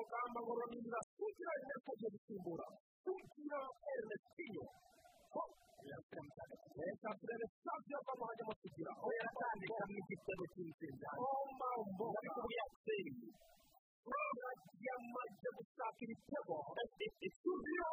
rugamba ngo runimira sugira yakoze gusimbura sugira ernetinho reka turebe savio bamuhajemo sugira aho yaratandika mu igitego cy'intsinzi omambo kubya seri yamaze gushaka ibitego sugira sugira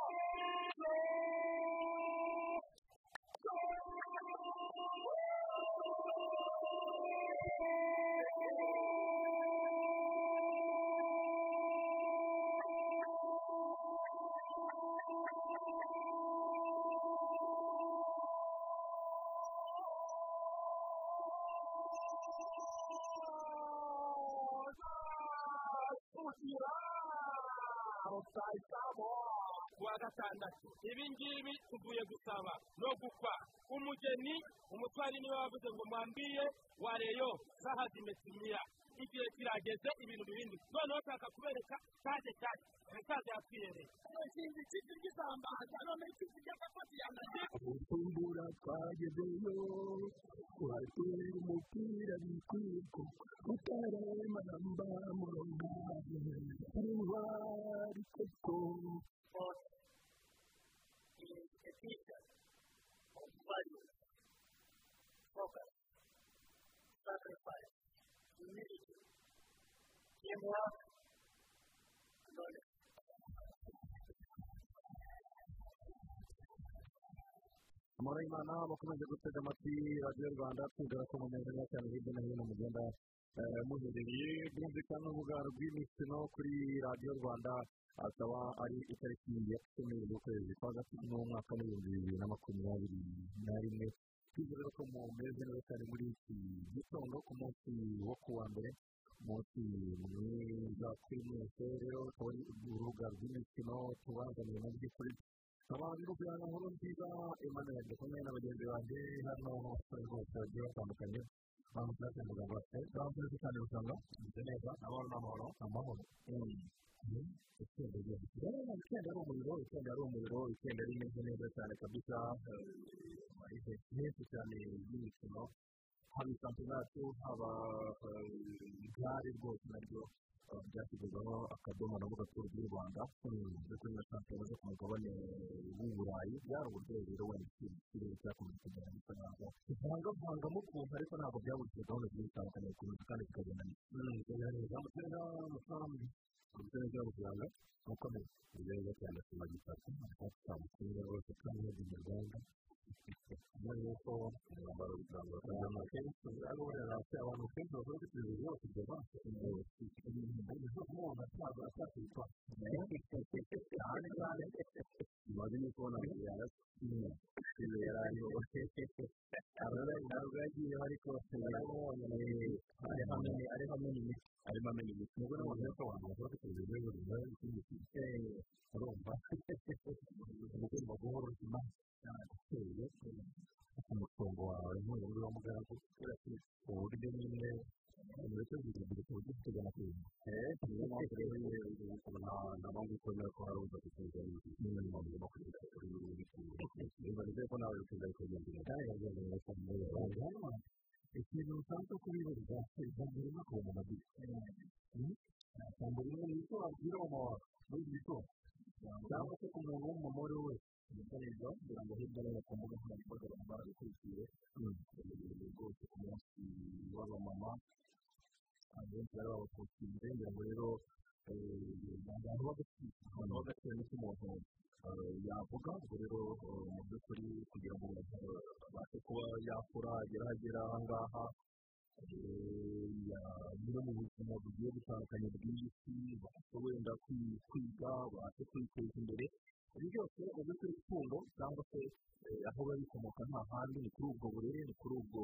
gatandatu. Ibi ngibi tuvuye gusaba no gukwa umugeni umutwari ni we wavuze ngo mwambiye wa reyo saha zimetimia igihe kirageze ibintu bibindi noneho nshaka kubereka kaje kaje kaje yakwiyereye ikintu cy'iki gisambaza none ikintu cy'agafati yamaze utumbura twagezeyo watera umupira bikwiko utarema namba murongo intwari koko sport is a teacher of values, focus, sacrifice, humility, teamwork, and knowledge. amahoro y'imana bakomeje gutega amatwi radiyo rwanda twizera ko mumeze neza cyane hirya no hino mugenda eh, muherereye byumvikana urubuga rw'imikino kuri radiyo rwanda akaba ari itariki ya cumi z'ukwezi kwa gatatu n'umwaka w'ibihumbi bibiri na makumyabiri na rimwe. Twizere ko mumeze neza cyane muri iki gitondo ku munsi wo ku wa mbere umunsi mwiza kuri mwese. Rero akaba ari urubuga rw'imikino tubazaniye mu by'ukuri. Abantu rero kugira ngo nkuru nziza emmanuel ndi kumwe na bagenzi banjye hano bose bagiye batandukanye. Turaze muganga bafite neza cyane usanga bimeze neza amahoro n'amahoro amahoro itsinda ari umuriro itsinda ari umuriro itsinda rimeze neza cyane kabisa henshi cyane y'imikino haba isantinatu haba igare rwose naryo byashyizweho akadomo na gaturu ry'u rwanda ndetse na shampiyona zo ku mugabane w'uburayi byari uburyo rero wenda ikirere cyakomeje kugenda gisa nkaho ivangavangamo ukuntu ariko ntabwo byabujije gahunda zigiye zitandukanye gukomeza kandi zikagenda neza neza amatsinda amasambu amatsinda y'abuganga akomeye ni neza cyane ku magitatu twamusinga rwose kandi yagize rwanda nyuma y'uko umwambaro w'itangwa abantu kenshi ari we hasi abantu kenshi bakora kuri televiziyo bafite amaso imbere umuntu ataza atakwitwa cyane cyane bimaze no kubona yarasinya izo yari ariho arora ntabwo yagiyeho ariko ari hamwe ari hamwe n'imiti arimo amenya imiti nubwo n'abantu benshi abantu bakora kuri televiziyo buri imiti urumva ugomba guhora ubuzima uteye umutungo wawe nk'uyu wa muganga uburyo nyine ndetse bigira ku buryo ufite ijana ku ijana niyo mpamvu rero nyine ukabona nta mpamvu ikomeye ko hari uza gutunga nyine mu mpamvu ugomba kugenda kuri buri wese niba nizeye ko nawe wifuza bikagenda kandi cyane muri iyo mpamvu ikintu usanzwe kubibariza ijambo rimwe ku muntu agize ijambo rimwe ni icyo wabwira mama wawe muri iki gitondo cyangwa se ku muntu w'umumama uwo ari we wese ibikoresho kugira ngo hirya no hino ku mbuga nkoranyambaga abantu barabikurikiye rwose ku munsi w'abamama abenshi bari babapostinze ngira ngo rero ni abantu b'agaciro ni cyo umuntu yavuga ubwo rero mu by'ukuri kugira ngo abashe kuba yakura agera aha ngaha yanyura mu buzima bugiye butandukanye bw'isi babashe wenda kwiga babashe kwiteza imbere ibi byose mu by'ukuri rukundo cyangwa se aho biba bikomoka nta handi ni kuri ubwo burere ni kuri ubwo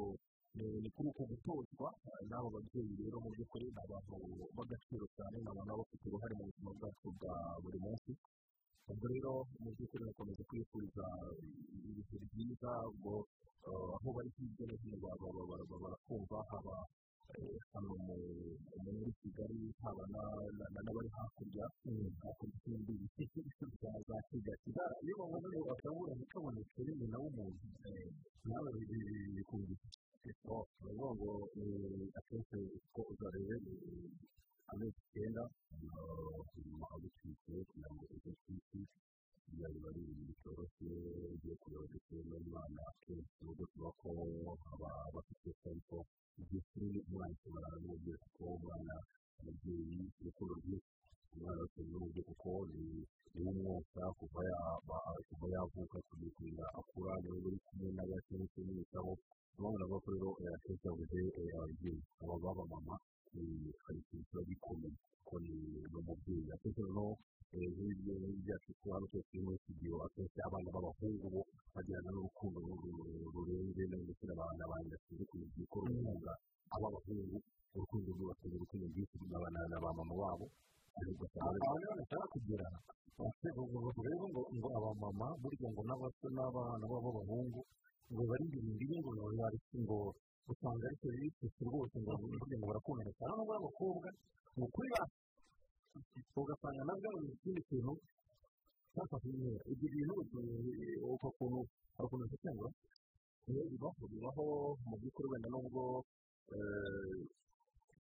ni kuri uko gutozwa n'abo babyeyi rero mu by'ukuri ni abantu b'agaciro cyane ni abantu baba bafite uruhare mu buzima bwacu bwa buri munsi ubwo rero mu by'ukuri bakomeza kwifuriza ibihe byiza ubwo aho bari hirya no hino barakumva haba hano muri kigali haba n'abari hakurya hakurya y'ibiti za kigali iyo bavuga ngo akabura ntikaboneke nyina w'umuntu nawe bikundira baravuga ngo akenshi ko uzarebe amezi icyenda agutwikire kugira ngo ujye ku isi kugira ngo biba ari ibintu bitoroshye byo kureba ndetse n'umwana akenshi nubwo tuba ko aba bafite ariko igihe kinini umwana ashobora kumubwira ko umwana umubyeyi urukundo rwinshi umwana bitewe n'umubyeyi kuko ni ni we umwonsa kuva yavuka kugeza akura ni we uri kumwe n'abakiri kumwitaho urabona ko rero akenshi yabuze ababyeyi aba baba mama hari ikintu kiba gikomeye kuko ni umubyeyi akenshi noneho nk'ibyo byacu hano twese turi muri studio akenshi abana b'abahungu bo bagirana n'urukundo rurenze ndetse n'abana bashinzwe kugira ko rukunga ab'abahungu urukundo rwubatse urukundo rwinshi rw'abana na ba mama babo ariko aho ni ho bashaka kugera rero ngo ngo abamama burya ngo n'abato n'abana b'abahungu ngo bari imbere ngo ngo usanga ari serivisi rwose ngo burya ngo barakundana cyane n'ubwo abakobwa ni ukuri ugasanga nabwo ari ikindi kintu cyafashe intera ibyo bintu uko kuntu ukuntu bisesengura bibaho bibaho mu by'ukuri wenda nubwo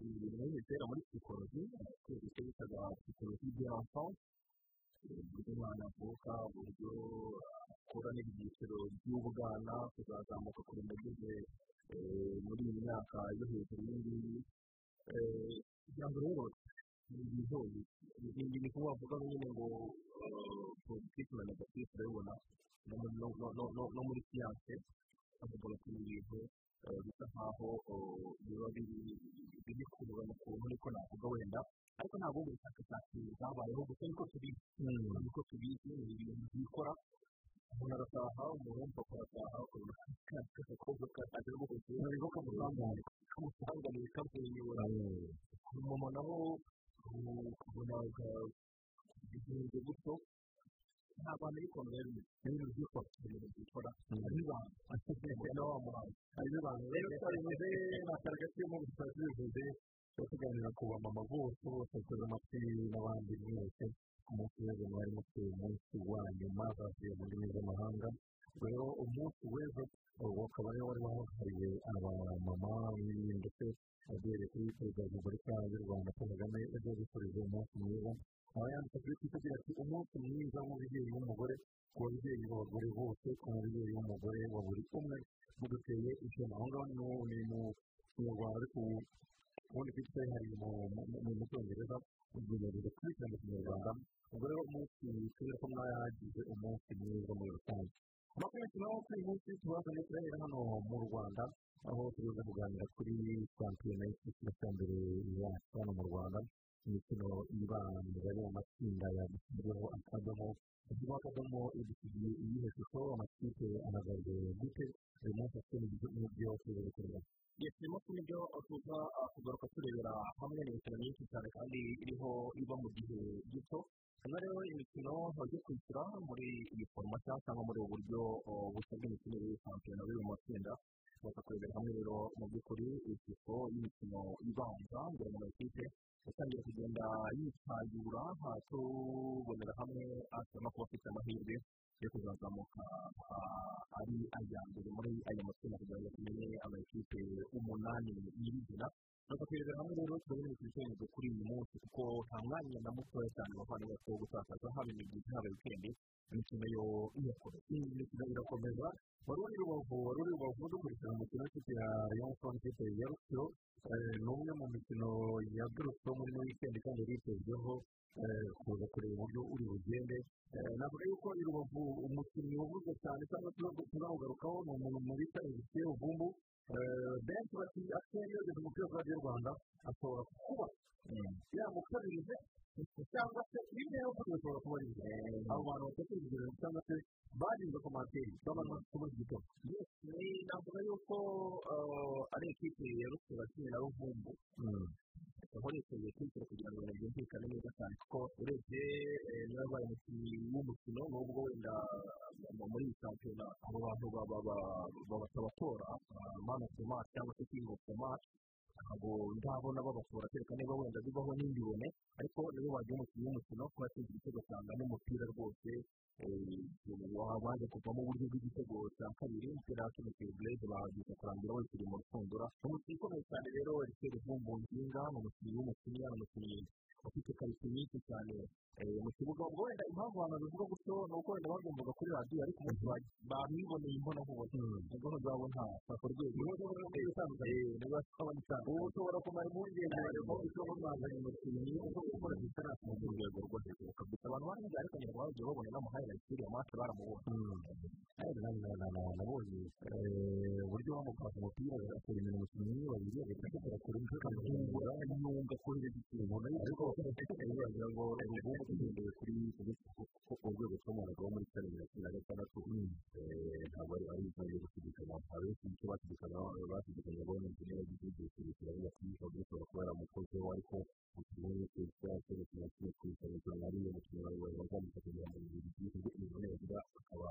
ibintu bitera muri psikoloji icyo bitaga psikoloji l'enfance uburyo umwana avuka uburyo akura n'ibyiciro by'ubwana kuzazamuka kurinda ageze muri iyi myaka yo hejuru y'ingiyi kugira ngo rero ibintu ni kuba bavuga nyine ngo positif na negatif urabibona no muri siyanse bavuga ibi bintu bisa nkaho biba biri kurura mu kuntu niko navuga wenda. Ariko ntabwo ubu bushakashatsi bwabayeho gusa niko tubizi niko tubizi ni ibintu byikora umuntu arataha umuhungu arataha ukabona agakobwa kaje rwose ntabwo kamusanganiye kamusanganiye kamwenyura umumama naho ukabona igihe gutyo nta bantu bikunze rero ibintu byikora ibintu byikora hari n'abantu asigaye na wa muhanzi hari n'abantu rero twabivuze n'akari gaciyemo gusa tubivuze tuba tuganira ku bamama bose bose bateze amatwi n'abandi mwese ku munsi w'ejo mwari mutuye umunsi wa nyuma bavuye mu ndimi z'amahanga rero umunsi w'ejo ukaba ari wo wari wahariwe abamama ndetse abereye kuri perezida wa repubulika y'u rwanda paul kagame ejo gusoreza umunsi mwiza aho yanditse kuri twita ati umunsi mwiza w'umubyeyi w'umugore ku babyeyi b'abagore bose ku mubyeyi w'umugore wa buri umwe muduteye ishema aho ngaho ni mu kinyarwanda ariko ubundi isi hari mu cyongereza ugerageza kubishyira mu kinyarwanda ubwo rero umunsi kubera ko mwayagize umunsi mwiza muri rusange amakuru naho kuri uyu munsi tubazanye turahera hano mu rwanda aho tuza kuganira kuri shampiyona y'icyiciro cya mbere yacu hano mu rwanda imikino ibanza yo mu matsinda yadushyiriweho akadomo hashyirwaho akadomo idusigiye iyihe shusho amakipe ahagaze gute uyu munsi afite n'ibyo tuza gukorera turimo n'ibyo tuza kugaruka turebera hamwe n'imikino myinshi cyane kandi iriho iba mu gihe gito hano rero imikino bajya kwishyura muri iyi foroma cyangwa muri ubu buryo bushya bw'imikinire y'ishampiyona biri mu matsinda tuza kurebera hamwe rero mu by'ukuri ishusho y'imikino ibanza mbere mu makipe yatangiye kugenda yitayura tubonera hamwe ashobora kuba afite amahirwe yo kuzazamuka ari aya mbere muri aya matsinda kugira ngo tumenye amakipe umunani nyirizina turebera hamwe rero turabona iteganyijwe kuri uyu munsi kuko nta mwanya na mutoya cyane abavandimwe bafite wo gutakaza haba imibyizi haba wikendi imikino yo iyakora iyi mikino irakomeza wari uri rubavu wari uri rubavu dukurikirana umukino w'ikipe ya sport ikipe ya rutsiro ni umwe mu mikino yagarutseho muri wikendi kandi yitezweho kuza kureba uburyo uri bugende navuga yuko i rubavu umukinnyi wavuzwe cyane cyangwa tuzamugarukaho ni umuntu mu bita egisiyo vumbu benshi bati ateye yageze umupira wa radiyo rwanda ashobora kuba yamukabirije cyangwa se bimwe yo kuba bishobora kuba ari abo bantu batekereje cyangwa se barinze komantere babona kuba igitego navuga yuko ari ekipe ya rusura kimwe na ruvumbu nkoresheje kwitira kugira ngo byumvikane neza cyane kuko urebye niba yabaye umukinnyi w'umukino nubwo wenda muri iyi shampiyona abo bantu babatora mani ofu mati cyangwa se kingi ofu mati ntabwo ndabona babatora kereka niba wenda bibaho n'indibone ariko nibo bagiye umukinnyi w'umukino kuba yatsinze igitego cyangwa n'umupira rwose wabanje kuvamo uburyo bw'igitego cya kabiri umupira wakemukiye bureze bagize kurangira wese uri mu rufundura ni umukinnyi ukomeye cyane rero eriseri vumbu nzinga ni umukinnyi w'umukinnyi ni umukinnyi ufite karite nyinshi cyane. Mu kibuga ubwo wenda impamvu abantu babivuga gutyo ni uko wenda bagombaga kuri radiyo ariko umunsi babiboneye imbonankubone ubwo ntazabona nta rwego niba twabona icyaha ubu ushobora kumara impungenge harimo icyo mwazanye umukinnyi uko gukora disitansi mu rwego rwo hejuru kabisa abantu barangiye ariko nyuma bagiye babona n'amahayirayiti iriya mati baramubona nabonye uburyo bamupasa umupira agatera inyuma umukinnyi babiri agahita agakora umutwe akamuzungura n'umwunga kuri ikintu ariko wagira ngo ubu tugendeye kuri urwego tw'umuntu rwo muri kane mirongo na gatandatu ntabwo ari ari ibyo gushidikanya abenshi icyo bashidikanya bashidikanya imvune yagize igihe kirekire avuga ati bishobora gushobora kuba yaramukozeho ariko umukinnyi wese cyangwa se umukinnyi kimwe ku isano cyangwa ari umukinnyi wawe wazamutse kugira ngo umubiri byibuze imvune yagira akaba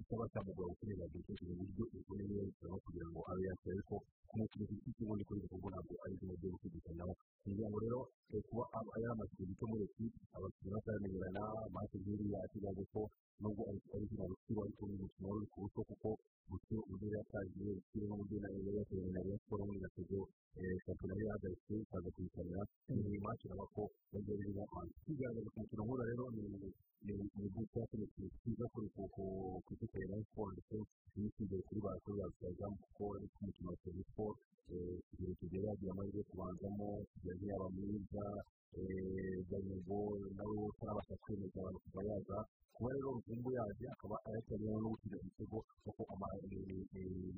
itaba cyamugora gukomeza gutekereza uburyo imvune ye no kugira ngo abe yakira ariko ku giti ubundi kuri ubu ntabwo ari byo byo gushidikanyaho kugira ngo rero kuba yaramaze gito muri eki abakinnyi bataramenyerana mate nk'iriya kigali ko nubwo ari izina rukiro ariko ni umukino wari ku buso kuko buso uburyo yatangiye rukiro n'uburyo na yari yatewe na rayon sport muri gatego shampiyona yari yahagaritse ikaza kuyitabira match naba ko yongera irimo abantu kwigaragaza ku mukino nk'ura rero ni yakoze ikintu cyiza kuri ku ikipe ya sport ndetse n'icyizere kuri ba kuri ba rutahizamu kuko ari ku mukino wa sport igihe kigera yagira amahirwe kubanzamo ngo yaba mwiza ganyego nawe utarabasha kwemeza abantu kuva yaza kuba rero ruvumbu yaje akaba ayatarimo no gutsinda igitego kuko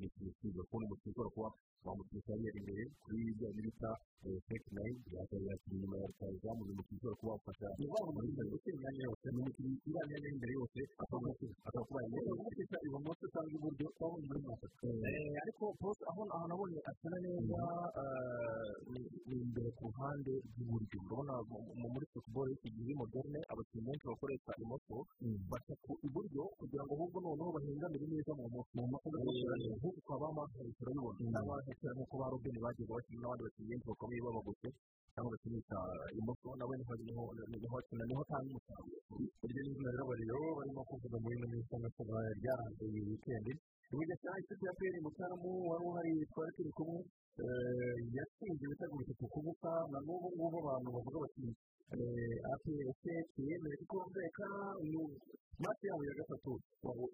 ikintu cyiza kubona umukinnyi ushobora kuba yari imbere kuri bya bita feke nayini yakiri inyuma ya rutahizamu ni umukinnyi ushobora kuba wafasha muri buri gutsinda imyanya yose ni umukinnyi uri imyanya y'imbere yose akaba kuba yamufasha ibumoso cyangwa iburyo muri moto ariko bose aho nabonye akina neza ni imbere ku ruhande rw'iburyo urabona muri futuboro y'iki gihe moderne abakinnyi benshi bakoresha imoso baca ku iburyo kugira ngo ahubwo noneho bahengamire neza mu moso mu moso nk'uko ukaba bamahesha urabibona n'abahesha nk'uko ba robeni bagiye bakina n'abandi bakinnyi benshi bakomeye babagutse cyangwa bakinisha imoso nabo ni ho ni ho ni ho atanga umusaruro iryo ni izina rero barimo kuvuga muri ino minsi nk'uko ryaranze iyi wikendi cyane ikipe ya peri mutaramu wari uhari twari turi kumwe yatsinze ibitego bitatu ku busa na n'ubu ngubu abantu bavuga bati apese yemeye kuko mbeka ni mati yabo ya gatatu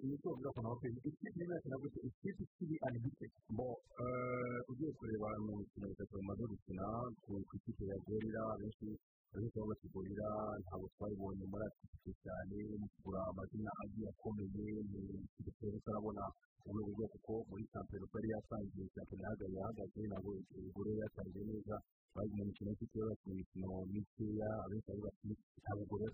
imitozo igakora amaperi ikipe imwe yakina gute ikipe ikiri anibite bo ugiye kureba ni umukino bitatu bamaze gukina ku ikipe ya gorira benshi benshi baba bakigurira ntabwo twabibonye muri ati cyane mu kugura amazina agiye akomeye kigero utarabona ubu buryo kuko muri shampiyona uko yari yatangiye shampiyona yahagaze yahagaze ntabwo igure yatangiye neza bari mu mikino y'ifite bakina imikino mikeya abenshi bari bati ntabwo gore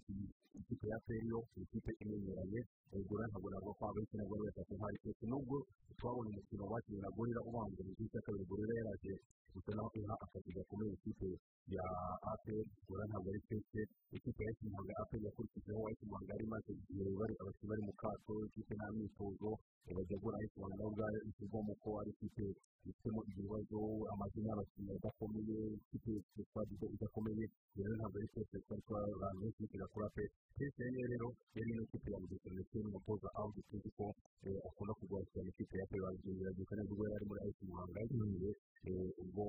ikipe ya feriyo ikipe imenyeranye igura ntabwo ntabwo ko abenshi ntabwo bari batatu nk'ari twese nubwo twabonye umukino bakinnye na ubanza mu gice cya kabiri gorira yaraje gusa naho iha akazi gakomeye ikipe ya aperi gura ntabwo ari twese ikipe ya ntabwo aperi yakurikijeho wayikimuhaga ari maze igihe bari abakinnyi bari mu kato ikipe nta myitozo bajya gura ayikimuhaga nawe ubwayo ishyirwamo ko ari ikipe ifitemo ibibazo amazina y'abakinnyi adakomeye ikipe twagize idakomeye rero ntabwo ari twese twari twabantu benshi bigira kuri aperi twese rero yari ino kipe ya bugesera ndetse n'umutoza aho dutuzi ko akunda kugura cyane ikipe ya aperi babigendera gusa neza ubwo yari ari muri ayikimuhaga yagiye ubwo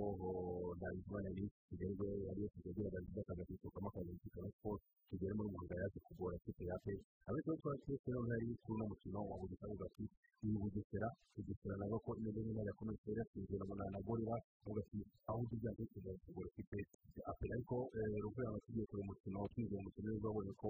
ntabizimana ni kigenwe agira ngo akaza kwisukamo akaza kwisukamo siporo kigere muri muhanga yaje kugora ikipe ya aperi abenshi bari twari twese rero yari kuri uno mukino wa bugesera avuga ati iyi bugesera bugesera nabo ko imeze neza yakomeye kera twinjira mu na gorira avuga ati aho tujya dusigaye kugura ikipe ya aperi ariko ruvuye ngo tugiye kureba umukino twinjiye umukino neza babonye ko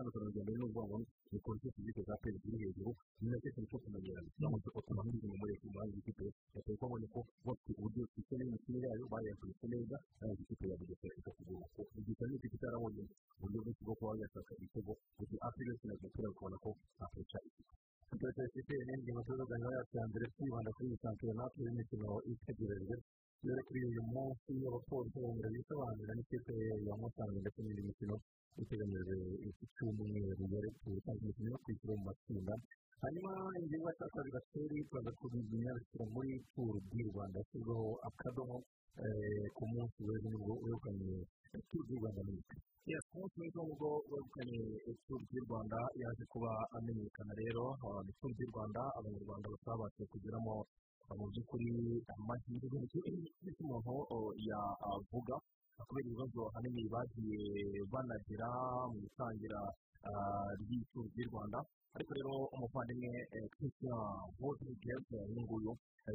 itandukanye urugendo rero n'uvuga ngo ni polisi fizike za aperi ziri hejuru ni na cyo kintu cyo kumenyerana cyangwa se otomatizmu muri ku muhanda w'ikipe ko babonye ko bafite uburyo ifite n'imikinire yayo bayakoresha neza kandi ikipe ya bugesera ikakugura ko bugesera ni ikipe itarabonye uburyo bwinshi bwo kuba yashaka ibitego gusa yose na bugesera ukabona ko akoresha ikipe ikipe ifite n'indi mutoza gahunda yacu ya mbere twibanda kuri iyi shampiyona y'imikino itegerejwe rero kuri uyu munsi abapolisi bongera bisobanura n'ikipe ya musanze ndetse n'indi mikino iteganyijwe cyumweru gutangira imikino yo kwishyura mu matsinda hanyuma ingingo ya kabiri gateri tubaza kubizinya bishyira muri turu di rwanda yashyizweho akadomo ku munsi w'ejo ni bwo wegukanye turu di rwanda n'ibiti ku munsi w'ejo ni bwo wegukanye turu di rwanda yaje kuba amenyekana rero ni turu di rwanda abanyarwanda batabashije kugeramo mu by'ukuri amahirwe n'icyo umuntu yavuga kubera ibibazo ahanini bagiye banagira mu itangira ry'ituru ry'u rwanda. Ariko rero umuvandimwe christian rodriguez uyu nguyu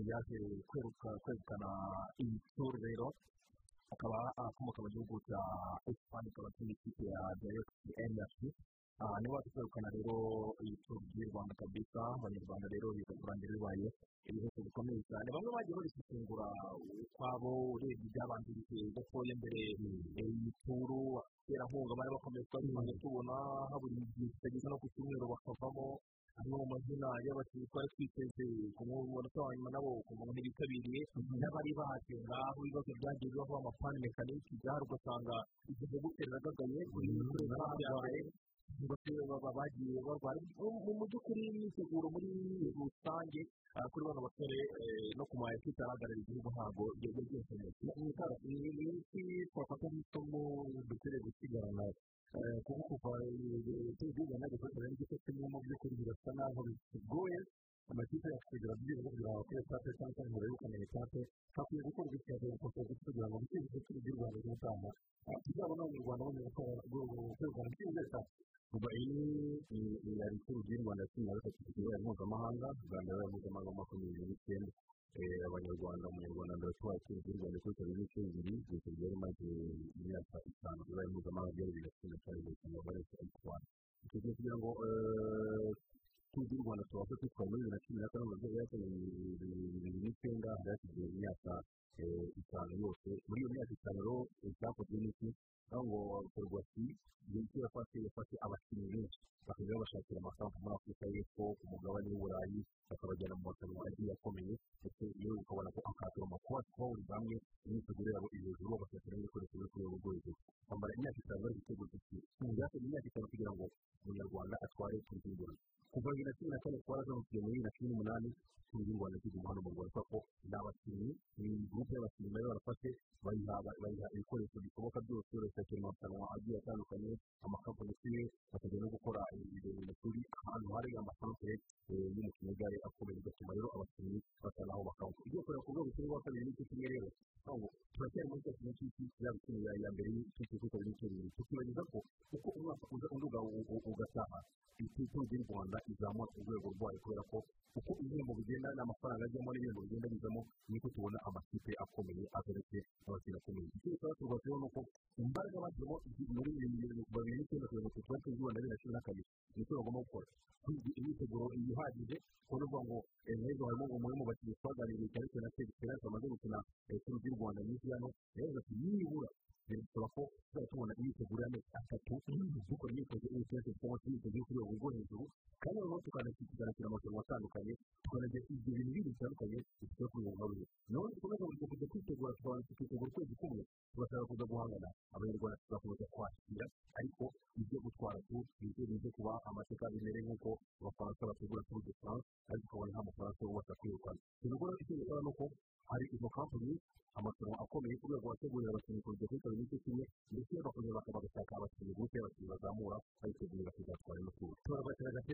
yaje kwegukana iyi turu rero. Akaba akomoka mu gihugu cya esipanye akaba atsinda ikipe ya dayoti niba waje kwegukana rero iyi turu ry'u rwanda kabisa abanyarwanda rero biza kurangira bibaye ibihugu bikomeye cyane bamwe bagiye babisesengura ukwabo urebye ibyabanjirije gatoya mbere iyi turu abaterankunga bari bakomeye twari tubona habura igihe kitageze no ku cyumweru bakavamo amwe mu mazina y'abakinnyi twari twiteze ku munota wa nyuma nabo ukumva ntibitabiriye n'abari baje ngaho ibibazo byagiye bibaho amapani mekaniki byari ugasanga igihe guteragagaye buri wese byabaye bagiye barwara. Mu by'ukuri imyiteguro muri rusange kuri bano basore no ku ma ahagarariye igihugu ntabwo byose neza ni iki twafata nk'isomo dukwiriye gusigarana kuko kuva igihugu nagafata n'igice kimwe mu by'ukuri birasa naho bigoye amakipe yacu kugira ngo kugira ngo bakore etape cyangwa se ngo begukane etape hakwiye gukorwa ikintu gusa kugira ngo bikwiye igihugu cy'u rwanda cy'ubutaha tuzabona abanyarwanda bamenya ko kwegukana byibuze etape kuva iyi ni ituru ry'u rwanda cumi na gatatu ku kibuga mpuzamahanga rwanda ruri mpuzamahanga makumyabiri n'icyenda abanyarwanda umunyarwanda tubaye ituru ry'u rwanda kuri kabiri n'ibice bibiri gusa byari maze imyaka itanu bibaye mpuzamahanga byari bibiri na cumi na ngo bareke ariko rwanda icyo gihe kugira ngo turu ry'u rwanda tubashe kwitwara muri bibiri na cumi na kane mu rwego rwa bibiri n'icyenda byasigaye imyaka itanu yose muri iyo myaka itanu rero cyakozwe n'iki aho ngo ferwasi benshi yafashe yafashe abakinnyi benshi bakajya babashakira amafaranga muri afurika y'epfo ku mugabane w'uburayi bakabajyana mu marushanwa agiye akomeye ndetse iyo ukabona ko akatira amakuru bahuriza hamwe imyiteguro yabo iri hejuru bagashakira n'ibikoresho byo ku rwego rwo hejuru bamara imyaka itanu bari gutegura iki byakozwe imyaka itanu kugira ngo umunyarwanda atware ku rwego kuva bibiri na cumi na kane twarazamukiye muri bibiri na cumi n'umunani turu ry'u rwanda tuguma hano mu rwanda kubera ko ni abakinnyi ni gurupe y'abakinnyi bari barafashe bayiha ibikoresho bishoboka byose bagashakira amarushanwa agiye atandukanye amakampani kimwe bakajya no gukora ibintu kuri ahantu hari amasantere y'umukino w'igare akomeye bigatuma rero abakinnyi basa naho bakawuka ibyo kureba ku rwego rwa kabiri n'icyo kimwe rero turacyari muri kintu cy'isi yaba ikintu ya mbere cya kabiri n'icyo bibiri tukibageza ko uko umwaka uza undi ugataha ituru ry'u rwanda izamura urwego rwayo kubera ko uko ibihembo bigenda n'amafaranga ajyamo n'ibihembo bigenda bizamo niko tubona amakipe akomeye agarutse n'abakinnyi akomeye ikindi tuba turwatseho ni uko imbaraga bashyiramo muri babiri n'icyenda kugira ngo tutubone turi rwanda bibiri na cumi na kabiri ni cyo bagomba gukora imyiteguro ihagije kuko ngo ejo harimo umwe mu bakinnyi twaganiriye cyane cyane na serivisi bamaze gukina ituru ry'u rwanda nyinshi hano yavuze ati nibura. Birasaba ko tuzajya tubona imyiteguro y'amezi atatu dukora imyitozo y'ubukenke cyangwa se imyitozo yo ku rwego rwo hejuru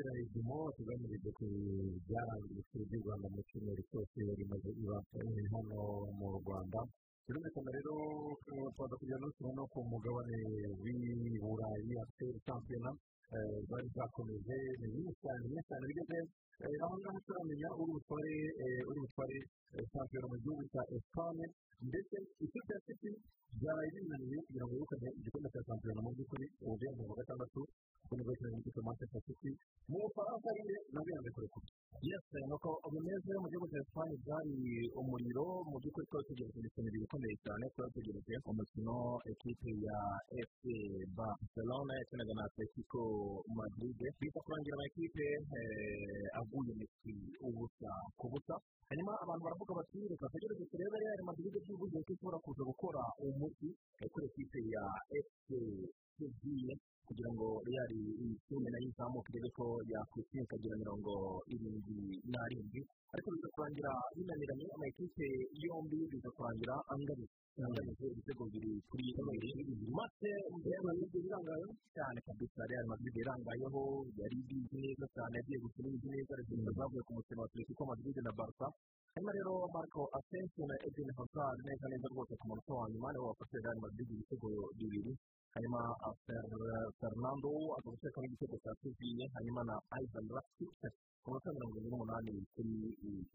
hejuru tugamije ku byarangiye ituru ry'u rwanda mu cyumweru cyose rimaze iba hano mu rwanda birumvikana rero twaza n'utuntu no ku mugabane w'i burayi afite shampiyona zari zakomeje ni nyinshi cyane nyinshi cyane bigeze aho ngaho turamenya uri butware shampiyona mu gihugu cya esipanye ndetse ikipe ya siti byaraye binaniye kugira ngo yegukane igikombe cya shampiyona mu by'ukuri ubu bihembo wa gatandatu kuko ni bwo cyane mu gikombe manchester city mu bufaransa nyine nabwo yanze kurekura yesi nuko bimeze mu gihugu cya esipanye byari umuriro mu by'ukuri twari tugereje imikino ibiri ikomeye cyane twari tugereje umukino ekipe ya fc barcelona yakinaga na atletico madrid bita kurangira amakipe aguye misi ubusa ku busa hanyuma abantu baravuga bati reka tugerageze turebe real madrid byibuze ko ishobora kuza gukora umuti kuri ekipe ya seville kugira ngo real itume na yo izamu izamuka irebe ko yakwishyura ikagira mirongo irindwi n'arindwi. Ariko biza kurangira binaniranye amakipe yombi biza kurangira angana anganyije ibitego bibiri kuri mace real madrid irangayeho cyane kabisa real madrid irangayeho yari ibizi neza cyane yagiye gukina ibizi neza rezida zavuye ku mukino wa atletico madrid na barca hanyuma rero marco asensio na eden hazard neza neza rwose ku munota wa nyuma nibo bafashe real madrid ibitego bibiri hanyuma fernando aza gutekamo igitego cya tuviye hanyuma na ivan rakic ku munota mirongo irindwi n'umunani kuri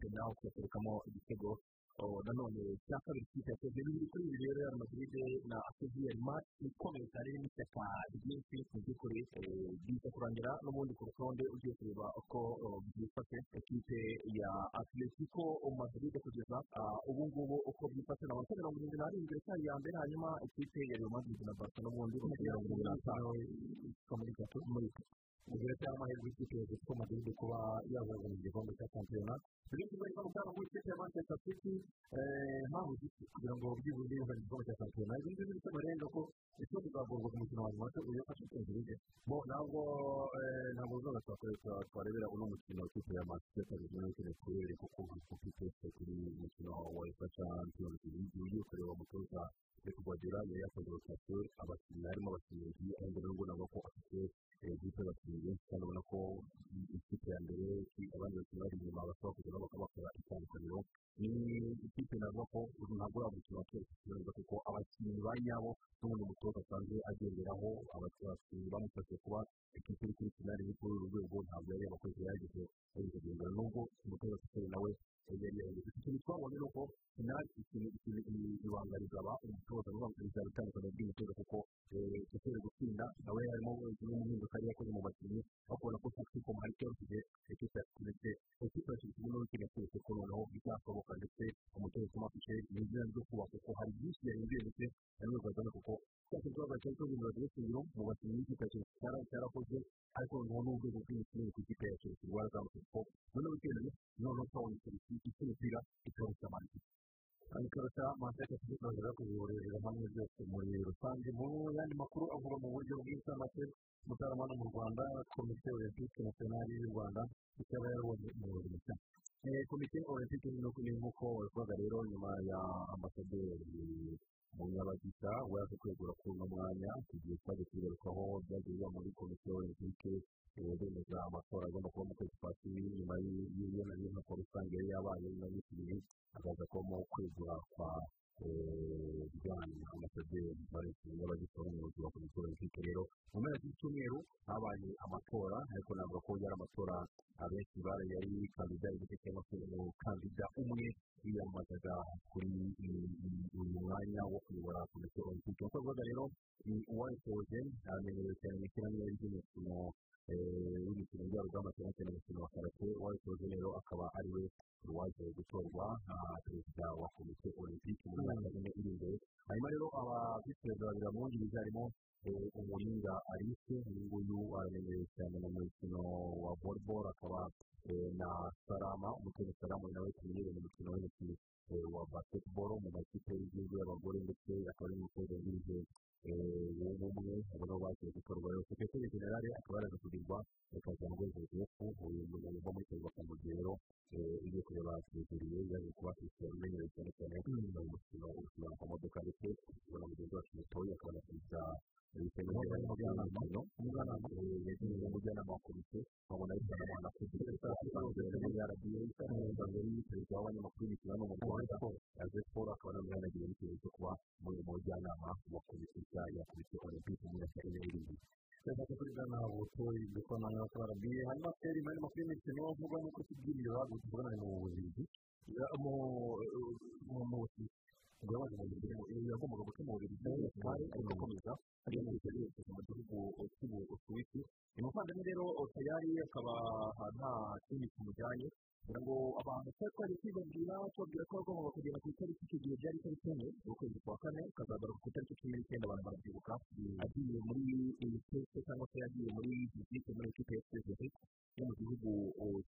penaliti yaterekamo igitego nanone cya kabiri kipe yakoze bibiri kuri bibiri rero real madrid na sevilla match ikomeye cyane irimo ishyaka ryinshi mu by'ukuri biza kurangira n'ubundi ku rutonde ugiye kureba uko byifashe ekipe ya atletico madrid kugeza ubu ngubu uko byifashe na amanota mirongo irindwi n'arindwi iracyari iya mbere hanyuma ikipe ya real madrid na barca n'ubundi bafite mirongo irindwi n'atanu muri gatatu muri ubwo cyangwa amahirwe y'ikipe ya atletico madrid kuba yazaza mu gikombe cya shampiyona ibindi bari barugana mu ikipe ya manchester city mpamvu kugira ngo byibuze yuzanye igikombe cya shampiyona ibi ngibi bisa ibanga rizaba umutoza n'ubu bizaba yandi ariko navuga ko yari amatora abenshi bari yari kandida igice cyangwa se umukandida umwe wiyamamazaga kuri uyu mwanya wo kuyobora komite olympique nk'uko bivuga rero ni uwayisoje amenyerewe cyane mu ikiraniro ry'imikino w'imikino njyarugamba cyane cyane umukino wa karate. Uwayisoje rero akaba ari we waje gutorwa perezida wa komite olympique mu myaka ine iri imbere. Hanyuma rero aba visi perezida babiri bamwungirije harimo umuringa alice uyu nguyu aramenyerewe cyane mu mukino wa volleyball akaba na salama umutoza salama nawe tumenyereye mu mukino w'intoki wa basketball mu makipe y'igihugu y'abagore ndetse akaba ari n'umutoza wungirije w'ubumwe ubona ko bagiye gutorwa rero sekretari generale akaba yaraje kugirwa reka ngo joseph uyu muntu uva muri perezida kamugero ugiye kureba perezida yaje kuba christian umenyerewe cyane cyane mu mukino wo ku modoka ndetse ubona mugenzi wacu mutoya akaba na perezida umujyanama yagiye umujyanama wa komite nkabona yitwa na perezida asanzwe muri rba ari perezida w'abanyamakuru hano mu rwanda yaje siporo akaba agira n'ikibazo cyo kuba mu mujyanama wa komite nshya ya komite olympique mu myaka ine iri imbere cyangwa kuri gana butoyi dukorana na rba hanyuma feri muri makuru y'imikino avuga nuko kibwirira tuvugana mu buvuzi mu buvuzi mu bubiri yagombaga guca mu bubiri kandi ariko akomeza ariyo bubiri yose mu gihugu cy'ubusuwisi uyu muvandimwe rero tayari akaba nta kindi kimujyanye kugira ngo abantu twari twaje kwibabwira tubabwira ko bagomba kugenda ku itariki icyo gihe byari itariki enye z'ukwezi kwa kane kazagaruka ku itariki cumi n'icyenda abantu barabyibuka agiye muri iyi teste cyangwa se yagiye muri visite muri ekipe ya sezeri yo mu gihugu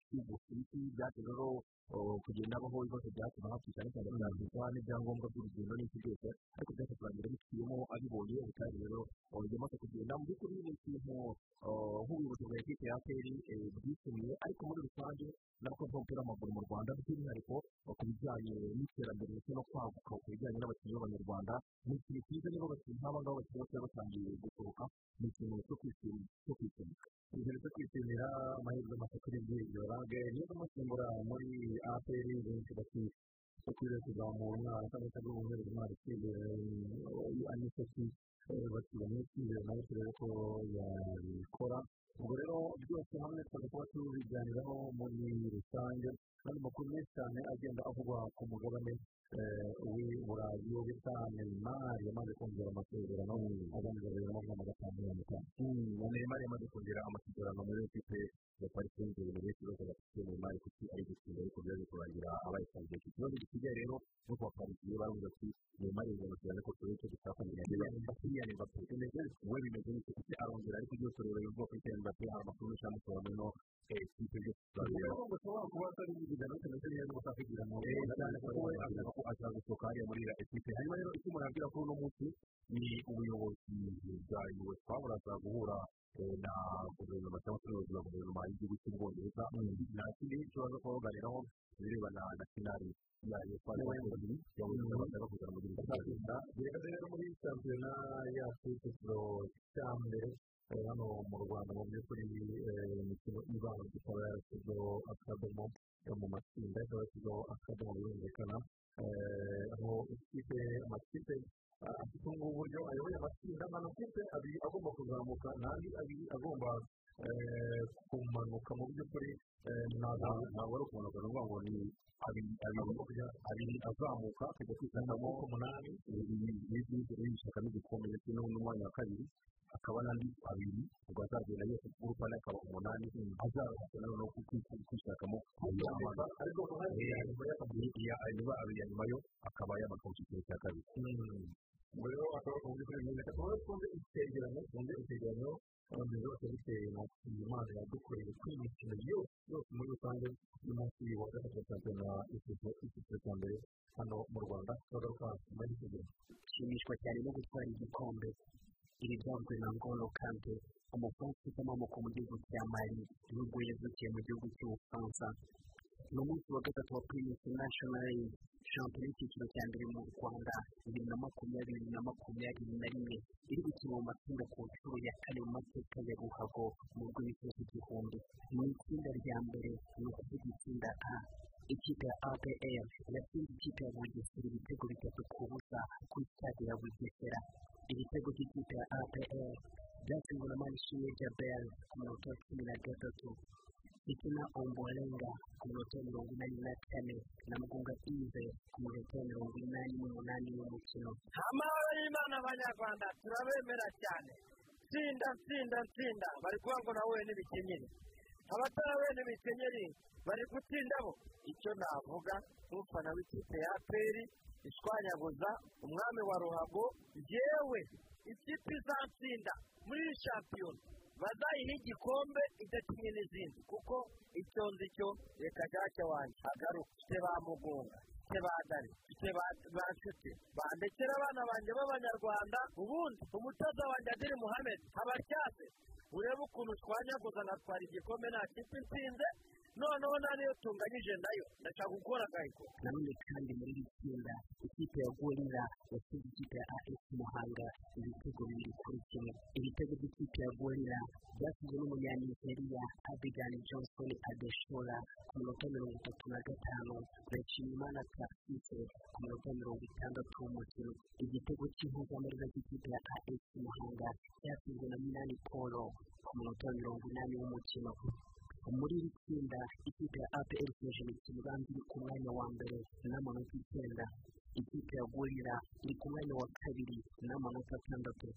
cy'ubusuwisi byaje rero kugenda habaho ibibazo bya hato na hato cyane cyane byandikwa n'ibyangombwa by'urugendo n'iki byose ariko byaje kurangira biciyemo abibonye ubutari rero yamaze kugenda mu by'ukuri ni ikintu nk'ubuyobozi bwa ekipi ya aperi bwishimiye ariko muri rusange n'abakozi b'umupira w'amaguru mu rwanda by'umwihariko ku bijyanye n'iterambere ndetse no kwaguka ku bijyanye n'abakinnyi b'abanyarwanda. Ni ikintu cyiza niba abakinnyi nk'aba ngaba bakiri batoya batangiye gusohoka ni ikintu cyo kwishimira. Ikintu cyo kwishimira amahirwe masa kuri bw'ibyo rage niba umusimbura muri aperi benshi bati bakwiriye kuzamura umwana cyangwa se guhumuriza umwana icyizere aniseti bakira n'icyizere nawe turebe ko yabikora. Ubwo rero byose hamwe tukaba kuba tubiganiraho muri rusange kandi amakuru menshi cyane agenda avugwa ku mugabane wo bita neymar yamaze kongera amasezerano agamije na makumyabiri na gatanu mirongo itanu neymar yamaze kongera amasezerano muri ekipe ya paris saint germain ikibazo bafite neymar kuki ari gutsinda ariko byaje kurangira abayisangiye iki kibazo gisigaye rero no kuba parisiye baravuga ati neymar yongera amasezerano ko turebe icyo dufatanya kylian mbappe we bimeze bityo kuki arongera ariko byose rero bivuga kuri kylian mbappe hari amakuru menshi amusohora muri no ekipe byose tuzabireba ngo ushobora kuba atari kimeze neza gusa kugira ngo cyane ko we avuga ko ashaka gusohoka hariya muri iriya ekipe hanyuma rero icyo umuntu yabwira kuri uno munsi ni ubuyobozi bwa uefa buraza guhura na guverinoma cyangwa se ubuyobozi bwa guverinoma y'igihugu cy'ubwongereza nta kindi kibazo kuba baganiraho ibirebana na finali ya uefa y'abayobozi yabuze bashaka kuzana mu gihugu cy'ubwongereza reka rero muri shampiyona yacu icyiciro cya mbere hano mu rwanda mu by'ukuri imikino ibanza ikaba yarashyizeho akadomo mu matsinda ikaba yashyizeho akadomo birumvikana aho ikipe amakipe afite ubu buryo ayoboye amatsinda amakipe abiri agomba kuzamuka n'andi abiri agomba kumanuka mu by'ukuri ntabwo ari ukumanuka ni ukuvuga ngo ni abiri azamuka akajya kwisangamo umunani yishakamo igikombe ndetse n'umwanya wa kabiri hakaba n'andi abiri ubwo azagenda yose gurupa na yo akaba umunani azabasha noneho kwishakamo ariko niba abiri ya nyuma yo akaba mu cyiciro cya kabiri rero akaba mu by'ukuri ni reka tuba twumve icyegeranyo twumve icyegeranyo abantu bose bitewe na imana yadukoreye kuri iyi mikino yose yose muri rusange y'umunsi wa gatatu wa shampiyona icyiciro cya mbere hano mu rwanda turagaruka nyuma y'icyegeranyo nshimishwa cyane no gutwara igikombe iri byanzwe na ngolo kante umufaransa ufite amaboko mu gihugu cya mali nubwo yavukiye mu gihugu cy'ubufaransa ni umunsi wa gatatu wa primus national shampiyona y'icyiciro cya mbere mu rwanda bibiri na makumyabiri na makumyabiri na rimwe iri gukina mu matsinda ku nshuro ya kane mu mateka ya ruhago mu rw'imisozi igihumbi mu itsinda rya mbere ni ukuvuga itsinda a ikipe ya apr yatsinze ikipe ya bugesera ibitego bitatu ku busa kuri stade ya bugesera ibitego by'ikipe ya apr byatsinzwe na manishimwe jabel ku munota wa cumi na gatatu ikina ombolenga ku minota mirongo inani na kane na mugunga ive ku minota mirongo inani n'umunani y'umukino amahoro y'imana abanyarwanda turabemera cyane tsinda tsinda tsinda bari kuvuga ngo nawe n'ibikenyeri abatarahuye n'ibikenyeri bari gutsinda bo icyo navuga nk'ufana w'ikipe ya peri. Ishwanyaguza umwami wa ruhago yewe ikipe izatsinda muri iyi shampiyona. Bazayiha igikombe idakinye n'izindi. Kuko icyo nzi cyo reka jacye wanjye agaruka mfite ba mugunga mfite ba dare mfite ba nshuti bandekera abana banjye b'abanyarwanda ubundi umutoza wanjye adiri muhammed abatyase urebe ukuntu twanyaguza ngatwara igikombe nta kipe itsinze noneho nta niyo tunganyije na yo? Ndashaka gukora agahiko nanone kandi muri iri tsinda ikipe ya gorira yatsinze ikipe ya as muhanga. Ibitego bibiri kuri kimwe. Ibitego by'ikipe ya gorira byatsinzwe n'umunyanigeriya abigan johnson adeshora ku minota mirongo itatu na gatanu. Na nshimiyimana tarsise ku minota mirongo itandatu w'umukino. Igitego cy'impuzamarira cy'ikipe ya as muhanga cyatsinzwe na minani paul ku minota mirongo inani w'umukino. Muri iri tsinda ikipe ya apr ikomeje imikino ibanza iri ku mwanya wa mbere n'amanota icyenda. Ikipe ya gorira iri ku mwanya wa kabiri n'amanota atandatu.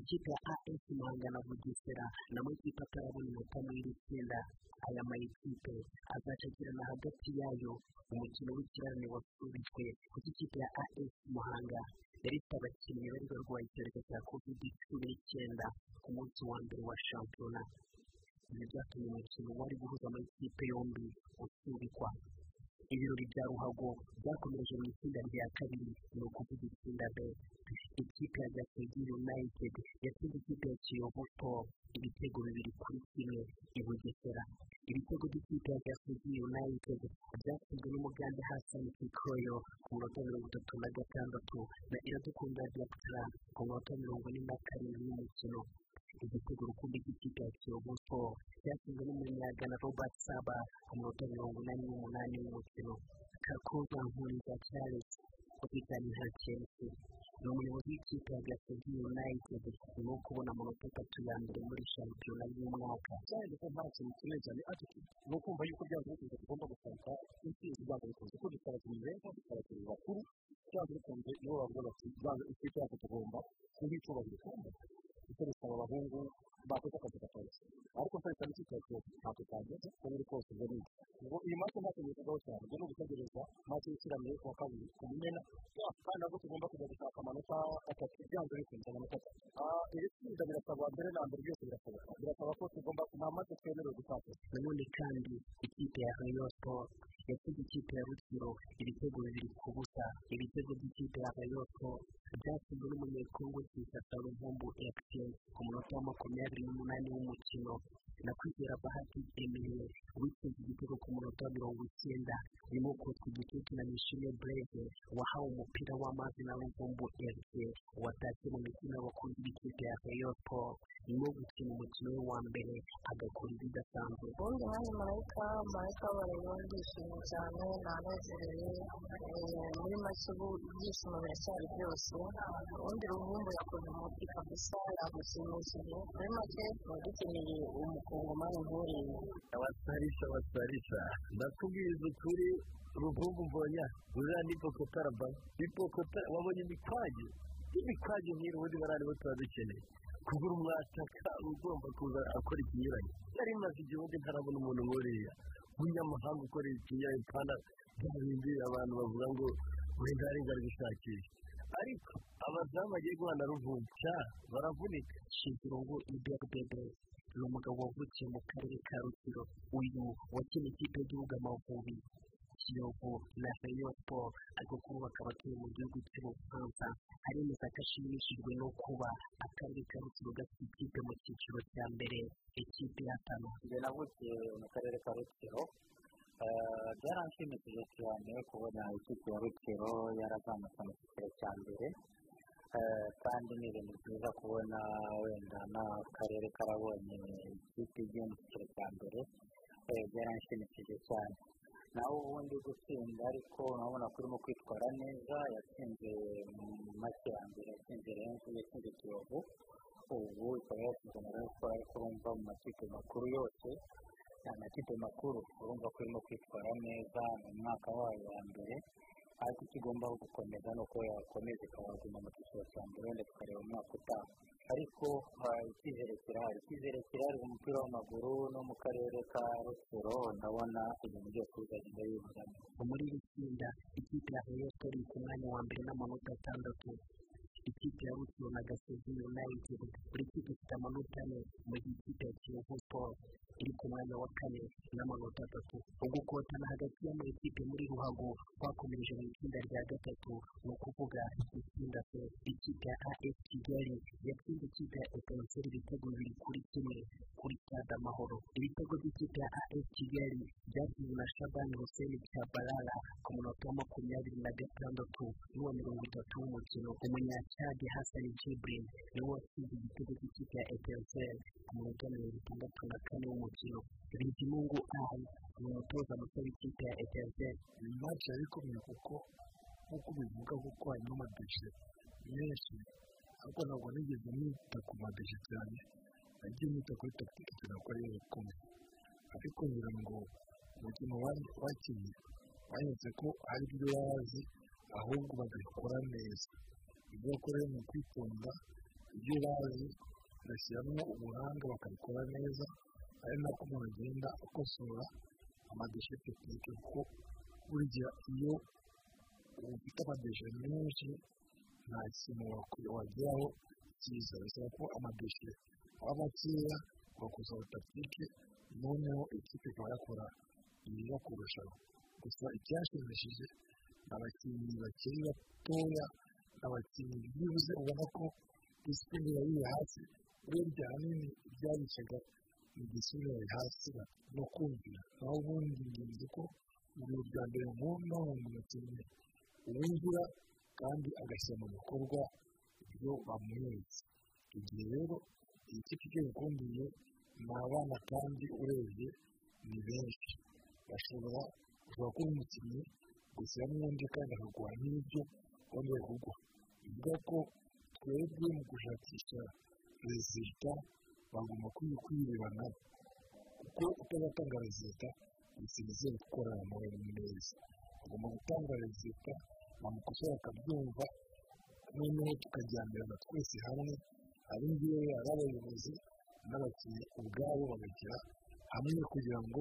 Ikipe ya as muhanga na bugesera ni amakipe atarabona inota muri iri tsinda. Aya mayikipe azacakirana hagati yayo umukino w'ikirarane wasubitswe kuko ikipe ya as muhanga. Yari ifite abakinnyi bari barwaye icyorezo cya covid cumi n'icyenda ku munsi wa mbere wa shampiyona. Ibi byatumye umukino wari guhuza amakipe yombi usubikwa ibirori bya ruhago byakomereje mu itsinda rya kabiri ni ukuvuga itsinda b ikipe ya gasogi united yatsinze ikipe ya kiyovu sport ibitego bibiri kuri kimwe i bugesera ibitego by'ikipe ya gasogi united byatsinzwe n'umugande hasani kikoyo ku munota mirongo itatu na gatandatu na iradukunda diakitara ku munota mirongo ine na karindwi y'umukino igitego rukumbi cy'ikipe ya kiyovu sport cyatsinzwe n'umunyagana robert saba ku munota mirongo inani n'umunani w'umukino kakoza nkuriza charles kapitani nta chelsea ni umuyobozi w'ikipe ya gasogi united yo kubona amanota atatu ya mbere muri shampiyona y'umwaka cyane ko nta kintu kinini cyane ariko ni ukumva yuko byanze bikunze tugomba gushaka intsinzi byanze bikunze kuko dufite abakinnyi beza dufite abakinnyi bakuru byanze bikunze nibo bavuga bati byanze ikipe yacu tugomba kuba icyubahiro kandi icyo bisaba abahungu bakoze akazi katoroshye ariko n'ikipe ya kiyovu ntabwo cyageze uko biri kose ubwo ni ngo iyi match ntacyo bivugaho cyane ubwo ni ugutegereza match y'ishyirahamwe yo kuwa kabiri ku mumena kandi nabwo tugomba kujya gushaka amanota atatu byanze bikunze amanota atatu iri tsinda birasaba mbere na mbere byose birashoboka birasaba ko tugomba nta match twemerewe gutakaza nanone kandi ikipe ya rayon sport yatsinze ikipe ya rutsiro ibitego bibiri ku busa ibitego by'ikipe ya rayon sport byatsinzwe n'umunyekongo kisasa ruhumbu fpr ku munota wa makumyabiri n'umunani w'umukino na kwizera bahati emeye witsinze igitego ku munota wa mirongo icyenda. Yo kotswa igitutu na nishimwe breve wahawe umupira w'amazi na ruhumbu fc watashye mu mitima y'abakunzi b'ikipe ya rayon sport yo gukina umukino we wa mbere agakora ibidasanzwe. Ubundi nanjye marayika marayika w'abareba ndishimye cyane nanezerewe. Muri make ubu ibyishimo biracyari byose. Ubundi ruhumbu yakoze umuti kabisa yagushimishije. Muri make tuba dukeneye umukongomani nk'uriya abasarisha abasarisha ndakubwiza ukuri ruvumbu mbonya uriya ni pokotaraba ni pokotara wabonye imikwage imikwage nk'iyi ubundi bariya nibo tuba dukeneye kugura umwataka ugomba kuza akora ikinyuranye yari imaze igihe ubundi ntarabona umuntu nk'uriya. W'umunyamahanga ukora ikinyuranye pana bya abantu bavuga ngo wenda hari inzara gushakisha. Ariko abazamu bagiye guhana ruvumbu cya baravunika shizirungu iberdebe ni umugabo wavukiye mu karere ka rutsiro. Uyu wakina ikipe y'igihugu amavubi kiyovu na rayon sport ariko kuri ubu akaba atuye mu gihugu cy'ubufaransa aremeza ko ashimishijwe no kuba akarere ka rutsiro gafite ikipe mu cyiciro cya mbere. Ikipe y'atanu njye navukiye mu karere ka rutsiro. Byaranshimishije cyane kubona ikipe ya rutsiro yarazamutse mu cyiciro cya mbere kandi ni ibintu byiza kubona wenda n'akarere karabonye ikipe igiye mu cyiciro cya mbere byaranshimishije cyane nawe ubundi gutsinda ariko urabona ko urimo kwitwara neza yatsinze mu make ya mbere yatsinze renzi yatsinze kiyovu ubu ikaba yatsinze na sport ariko urumva mu makipe makuru yose amakipe makuru urumva ko irimo kwitwara neza mu mwaka wayo wa mbere ariko icyo igomba gukomeza ni uko yakomeza ikabaguma mu cyiciro cya mbere wenda tukareba umwaka utaha. Ariko icyizere kirahari. Icyizere kirahari mu mupira w'amaguru no mu karere ka rutsiro. Ndabona ibintu byose bizagenda bibuzamo muri iri tsinda ikipe ya rayon sport iri ku mwanya wa mbere n'amanota atandatu. Ikipe ya rutsiro na gasozi united buri kipe ifite amanota ane mu gihe ikipe ya kiyovu sport iri ku mwanya wa kane n'amanota atatu ugukotana hagati y'amakipe muri ruhago bakomeje mu itsinda rya gatatu ni ukuvuga itsinda se ikipe ya as kigali yatsinze ikipe ya etanseri ibitego bibiri kuri kimwe kuri stade amahoro ibitego by'ikipe ya as kigali byatsinzwe na shabani hussein cyabalala ku munota wa makumyabiri na gatandatu n'uwa mirongo itatu w'umukino umunyacadi hasani jibrin ni we watsinze igitego cy'ikipe ya etanseri ku munota wa mirongo itandatu na kane w'umukino bizimungu ari ni umutoza muto w'ikipe ya etanseri iyi maci yari ikomeye kuko nk'uko bivuga kuko harimo amadeshe menshi ariko ntabwo nigeze nita ku madeshe cyane nagiye nita kuri takitike cyane ko ariyo ikomeye ariko ngira ngo umukino wakinnye banyeretse ko ari byo bazi ahubwo bagakora neza ibyo bakora ni ukwitonda ibyo bazi bagashyiramo ubuhanga bakabikora neza ari nako umuntu agenda akosora amadeshe tekinike kuko burya iyo ufite amadeshe menshi nta kintu wageraho cyiza bisaba ko amadeshe aba makeya ugakosora takitike noneho ikipe ikaba yakora ibiza kurushaho gusa icyashimishije ni abakinnyi bakiri batoya abakinnyi byibuze ubona ko disipurine yari hasi urebye ahanini ibyabicaga ni yari hasi no kumvira. Naho ubundi ngenzi ko ibintu bya mbere nkunda mu mukinnyi uwinjira kandi agashyira mu bikorwa ibyo bamweretse igihe rero iyi kipe icyo bikumbiye ni abana kandi urebye ni benshi bashobora kuba kuri umukinnyi gushyiramo undi kandi akaguha n'ibyo wongeye kuguha bivuga ko twebwe mu gushakisha rezita bagomba kwirebana kuko utazatanga rezita bisinzira gukorana nawe neza bagomba gutanga rezita bamukosora akabyumva noneho tukajyanirana twese hamwe ari abayobozi n'abakinnyi ubwabo bagashyira hamwe kugira ngo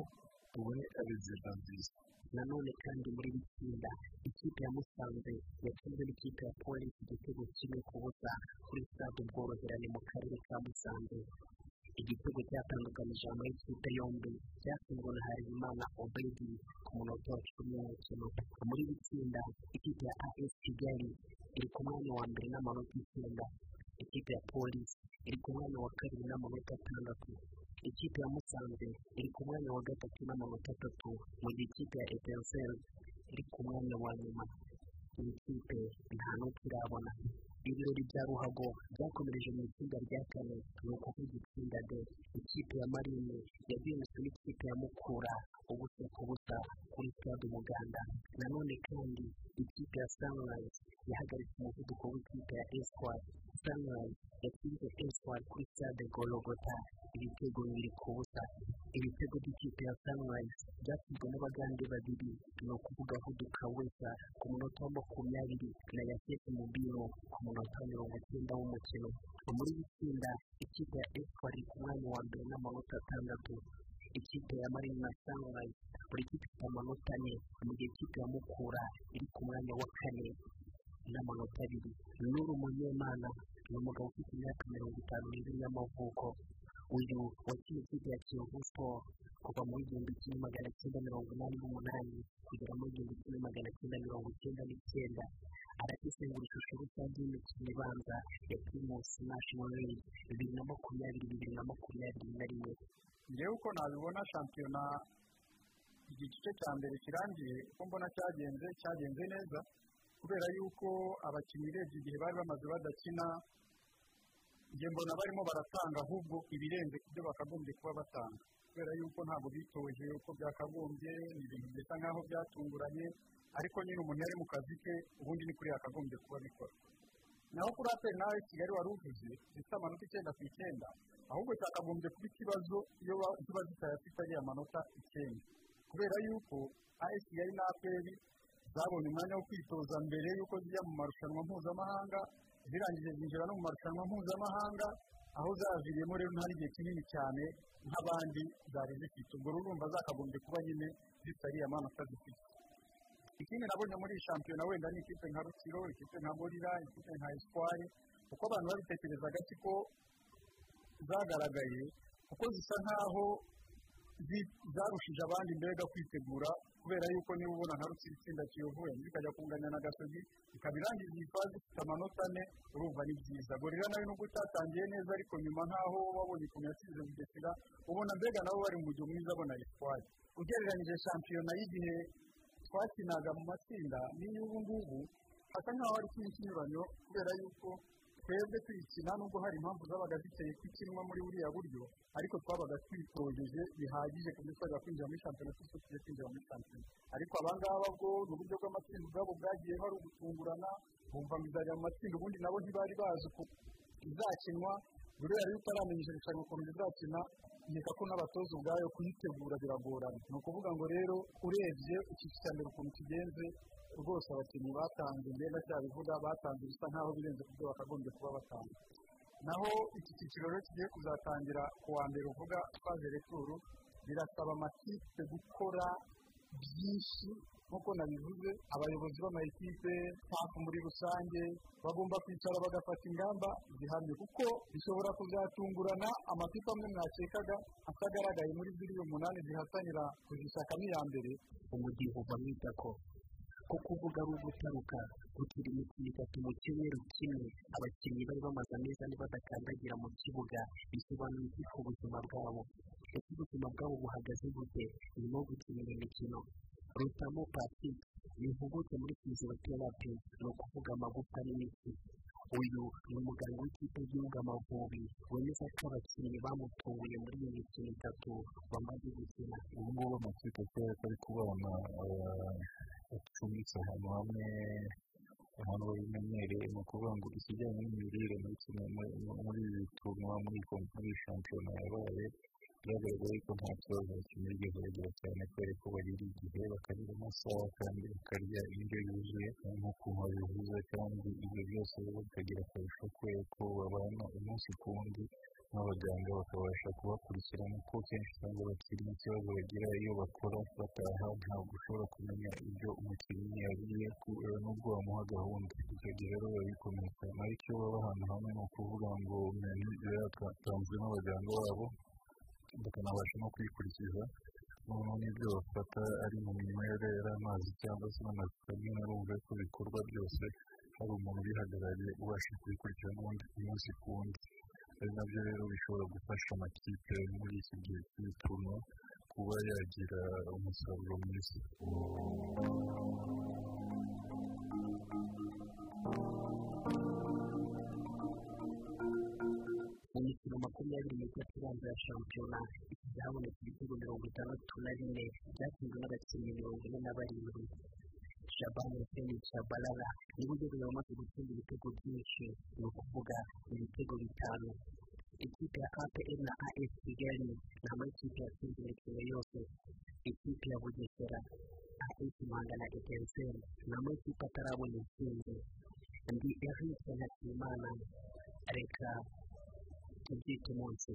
tubone rezita nziza nanone kandi muri iri tsinda ikipe ya musanze yatsinze n'ikipe ya polisi igitego kimwe ku busa kuri stade ubworoherane mu karere ka musanze. Igitego cyatandukanije amakipe yombi cyatsinzwe na harimana obedi ku munota wa cumi w'umukino muri iri tsinda ikipe ya as kigali iri ku mwanya wa mbere n'amanota icyenda. Ikipe ya polisi iri ku mwanya wa kabiri n'amanota atandatu ikipe ya musanze iri ku mwanya wa gatatu n'amanota atatu mu gihe ikipe ya etenseri iri ku mwanya wa nyuma. Iyi kipe nta n'uko irabona. Ibirori bya ruhago byakomereje mu itsinda rya kane. Ni ukuvuga itsinda de ikipe ya marine yabyemejwe n'ikipe ya mukura. Ubusa ku busa kuri stade umuganda. Nanone kandi ikipe ya sunrise yahagaritse umuvuduko w'ikipe ya espoir. Sunrise yatsinze espoir kuri stade gologota ibitego bibiri ku busa ibitego by'ikipe ya sunrise byatsinzwe n'abagande babiri ni ukuvuga vuduka wesa ku munota wa makumyabiri na yasese mubiro ku munota wa mirongo icyenda w'umukino muri iri tsinda ikipe ya iri ku mwanya wa mbere n'amanota atandatu ikipe ya marine na sunrise buri kipe ifite amanota ane mu gihe ikipe ya mukura iri ku mwanya wa kane n'amanota abiri nuru munyemana ni umugabo ufite imyaka mirongo itanu n'ibiri y'amavuko. Uyu wakina ikipe ya kiyovu siporo kuva mu igihumbi kimwe magana cyenda mirongo inani n'umunani kugera mu igihumbi kimwe magana cyenda mirongo icyenda n'icyenda. Aragisengura ishusho rusange y'imikino ibanza ya primus national league bibiri na makumyabiri bibiri na makumyabiri na rimwe. Ngewe uko nabibona shampiyona igice cya mbere kirangiye uko mbona cyagenze cyagenze neza. Kubera yuko abakinnyi urebye igihe bari bamaze badakina njye mbona barimo baratanga ahubwo ibirenze ku byo bakagombye kuba batanga. Kubera yuko ntabwo bitoje uko byakagombye ni ibintu bisa nk'aho byatunguranye ariko nyine umuntu yari mu kazi ke ubundi ni kuri yakagombye kuba abikora. Naho kuri aperi nawe kigali wari uvuze zifite amanota icyenda ku icyenda? Ahubwo cyakagombye kuba ikibazo iyo ziba zitayafite ariya manota icyenda. Kubera yuko as kigali na aperi zabonye umwanya wo kwitoza mbere y'uko zijya mu marushanwa mpuzamahanga zirangije zinjira no mu marushanwa mpuzamahanga aho zaviriyemo rero nta n'igihe kinini cyane nk'abandi zari zifite. Ubwo urumva zakagombye kuba nyine zitari amanota zifite. Ikindi nabonye muri shampiyona wenda ni ikipe nka rukiro ikipe nka gorira ikipe nka espoir kuko abantu babitekerezaga ko zagaragaye kuko zisa nk'aho zarushije abandi mbega kwitegura kubera yuko niba ubona nka itsinda kiyovu zikajya kunganya na gasogi ikaba irangiza iyi faze ifite amanota ane urumva ni byiza. Gorira na yo nubwo utatangiye neza ariko nyuma nk'aho wabonye ukuntu yasize bugesera ubona mbega nabo bari mu mujyi mwiza abona espoir. Ugereranyije shampiyona y'igihe twakinaga mu matsinda n'iy'ubu ngubu hasa nk'aho hari ikintu cy'inyuranyo kubera yuko twebwe tuyikina nubwo hari impamvu zabaga ziteye ko ikinwa muri buriya buryo ariko twabaga twitogeje bihagije ku buryo twajya kwinjira muri shampiyona twese tugiye kwinjira muri shampiyona. Ariko abangaba bwo ni uburyo bw'amatsinda ubwabo bwagiye hari ugutungurana bumva ngo izajya mu matsinda ubundi nabo ntibari bazi uko izakinwa. Buri wese iyo utaramenyesha irushanwa ukuntu rizakina nkeka ko n'abatoza ubwayo kuyitegura biragorana. Ni ukuvuga ngo rero urebye icyiciro cya mbere ukuntu kigenze rwose abakinnyi batanze ngenda cyabivuga batanze bisa nk'aho birenze ku byo bakagombye kuba batanga naho iki cyiciro rero kigiye kuzatangira ku wa mbere uvuga twaje returu birasaba amakipe gukora byinshi nk'uko nabivuze abayobozi b'amakipe hafi muri rusange bagomba kwicara bagafata ingamba zihamye kuko bishobora kuzatungurana amakipe amwe mwakekaga atagaragaye muri ziriya umunani zihatanira kuzishakamo iya mbere umudiho bamwita ko ko kuvuga ari ugutaruka gukina imikino itatu mu cyumweru kimwe. Abakinnyi bari bamaze amezi ane badakandagira mu kibuga bisobanuye iki ku buzima bwabo ese ubuzima bwabo buhagaze bute nyuma yo gukina iyi mikino rutamu patrick ni impuguke muri fiziyoterapi ni ukuvuga amagufa n'imitsi. Uyu ni umuganga w'ikipe y'igihugu amavubi wemeza ko abakinnyi bamutunguye muri iyi mikino itatu bamaze gukina. Ubu ngubu amakipe kubera ko ari kubana acumbitse ahantu hamwe ahantu babimenyereye ni ukuvuga ngo ikijyanye n'imirire muri kimwe muri ibi tunywa muri muri shampiyona yabaye byagaragaye ko nta kibazo kimwe bigeze bagira cyane kubera ko barira igihe bakarira amasaha kandi bakarya indyo yuzuye nk'uko bivuze kandi ibyo byose bakagira akarusho kubera ko babana umunsi ku wundi n'abaganga bakabasha kubakurikirana kuko kenshi usanga bakiri n'ikibazo bagira iyo bakora bataha ntabwo ushobora kumenya ibyo umukinnyi yariye nubwo wamuha gahunda gihe rero cyane ariko iyo baba ahantu hamwe ni ukuvuga ngo menu iba yatanzwe n'abaganga babo bakanabasha no kuyikurikiza noneho n'ibyo bafata ari mu minywere ari amazi cyangwa se n'amavitamine urumva ko bikorwa byose hari umuntu ubihagarariye ubasha kubikurikirana umunsi ku wundi ari na byo rero bishobora gufasha amakipe muri iki gihe cy'imitungo kuba yagira umusaruro mwiza mu mikino makumyabiri n'itatu ibanza ya shampiyona habonetse ibitego mirongo itandatu na bine byatsinzwe n'abakinnyi mirongo ine na barindwi. Shabani hussein shabalala. Niwe ugeze wamaze gutsinda ibitego byinshi ni ukuvuga ibitego bitanu. Ikipe ya apr na as kigali ni amakipe yatsinze imikino yose. Ikipe ya bugesera as muhanga na etenseri ni amakipe atarabona intsinzi. Ndi eric ntakimana reka tubyite umunsi.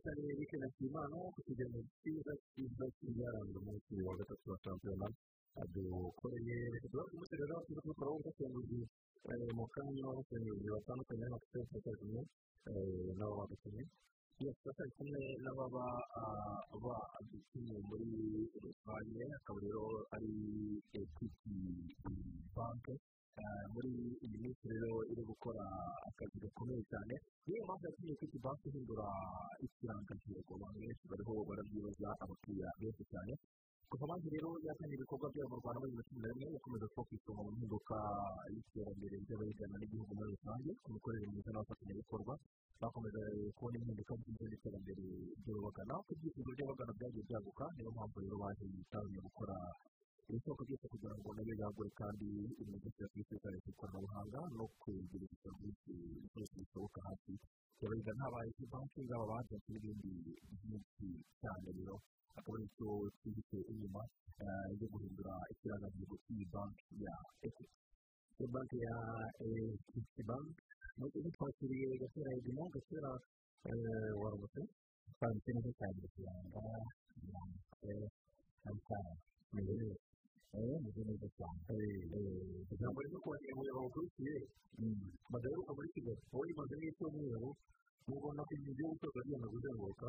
Akatari Eric Nakimana kugeza mu cyiza cyiza cy'ibyaranze umunsi wa gatatu wa shampiyona adukoreye umunsi rero turi gukora ubusesenguzi mu kanya w'abasesenguzi batandukanye bafite ubusesenguzi nabo badutumye iyo turi kumwe n'ababa badutumye muri rusange akaba rero ari ekwiti banke muri iyi minsi rero iri gukora akazi gakomeye cyane niyo mpamvu yatumye ekwiti banke ihindura ikirangantego abantu benshi bariho barabyibaza abakiriya benshi cyane kuva amazi rero yatangiye ibikorwa byayo mu rwanda muri bibiri na cumi na rimwe yakomeje kuba ku isonga mu mpinduka y'iterambere ry'abayigana n'igihugu muri rusange ku mikorere myiza n'abafatanyabikorwa bakomeje kubona impinduka nziza n'iterambere ry'ababagana uko ibyifuzo by'abagana byagiye byaguka niyo mpamvu rero baje yitabiriye gukora ibishoboka byose kugira ngo nabo yagure kandi ibimenyetso kuri serivisi z'ikoranabuhanga no kwegereza serivisi zose zishoboka hafi yabayiga habaye banki zaba bajenti n'ibindi byinshi cyane rero. Akaba ari cyo twihishe inyuma yo guhindura ikirangantego cy'iyi banki ya ekwiti iyo banki ya ekwiti banki mu gihe twakiriye gatera edimo gatera waramutse twanditse neza cyane kuranga kampani meze neza meze neza cyane ijambo ryo kwakira umuyobozi ukurikiye badaheruka muri kigali wowe rimaze n'icyumweru mubona ko ibintu byo gutoza agenda kuzenguruka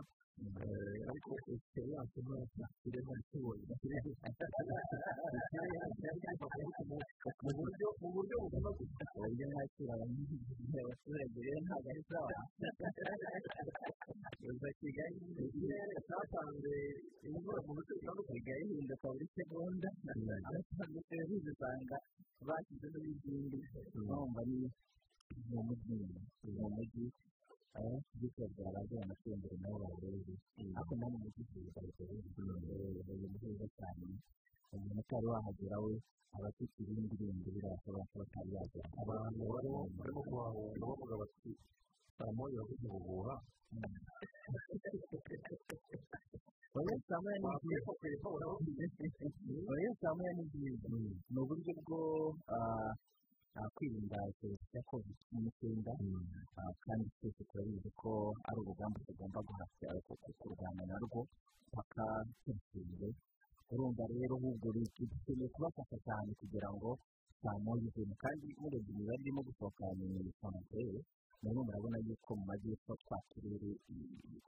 ariko experience ntoya irema ikibonye mu buryo mu buryo bugomba gusa uburyo nakira abaturage rero ntabwo ari sawa gusa kigali ikirere cyatanze imvura mu bice bitandukanye kigali ihinduka buri segonda abatandukanye bizi usanga bashyizemo n'izindi urumva ni mu mujyi aho byose byarangiye amasengero nabo babereye ariko mu mujyi bigaragara ibintu byiza cyane umuntu utari wahagera we aba afite ibindi bindi birasaba ko batari yagera abantu barimo barimo kuhahunga bavuga bati saa moya yavuze ubuhuha oya saa moya ni byiza oya saa moya ni byiza ni uburyo bwo kwirinda icyorezo cya covid cumi n'icyenda kandi twese turabizi ko ari urugamba tugomba kurwana narwo paka tubishinzwe urumva rero ahubwo dukeneye kubafasha cyane kugira ngo twamoyizemo kandi murebye imibare irimo gusohoka mu isantere none murabona yuko mu majyepfo twa turere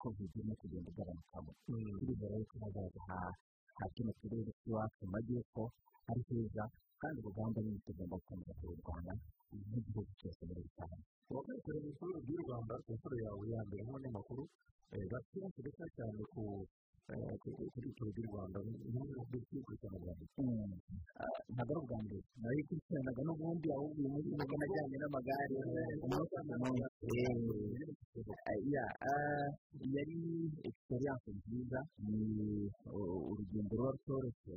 covid irimo kugenda igabanukamo turizera yuko hazaza ha kino turere tw'iwacu mu majyepfo ari heza kandi urugamba nyine tugomba gukomeza kururwana nk'igihugu cyose muri rusange. Uwakurikiranye ibikorwa by'u rwanda ku nshuro yawe ya mbere nk'abanyamakuru bafite ndetse cyane ku kuri ry'u rwanda ntibikurikirana bwa mbere ntabwo ari ubwa mbere nabikurikiranaga n'ubundi ahubwo uyu munsi ni bwo najyanye n'amagare umunsi ku munsi yari egisperiyanse nziza ni urugendo ruba rutoroshye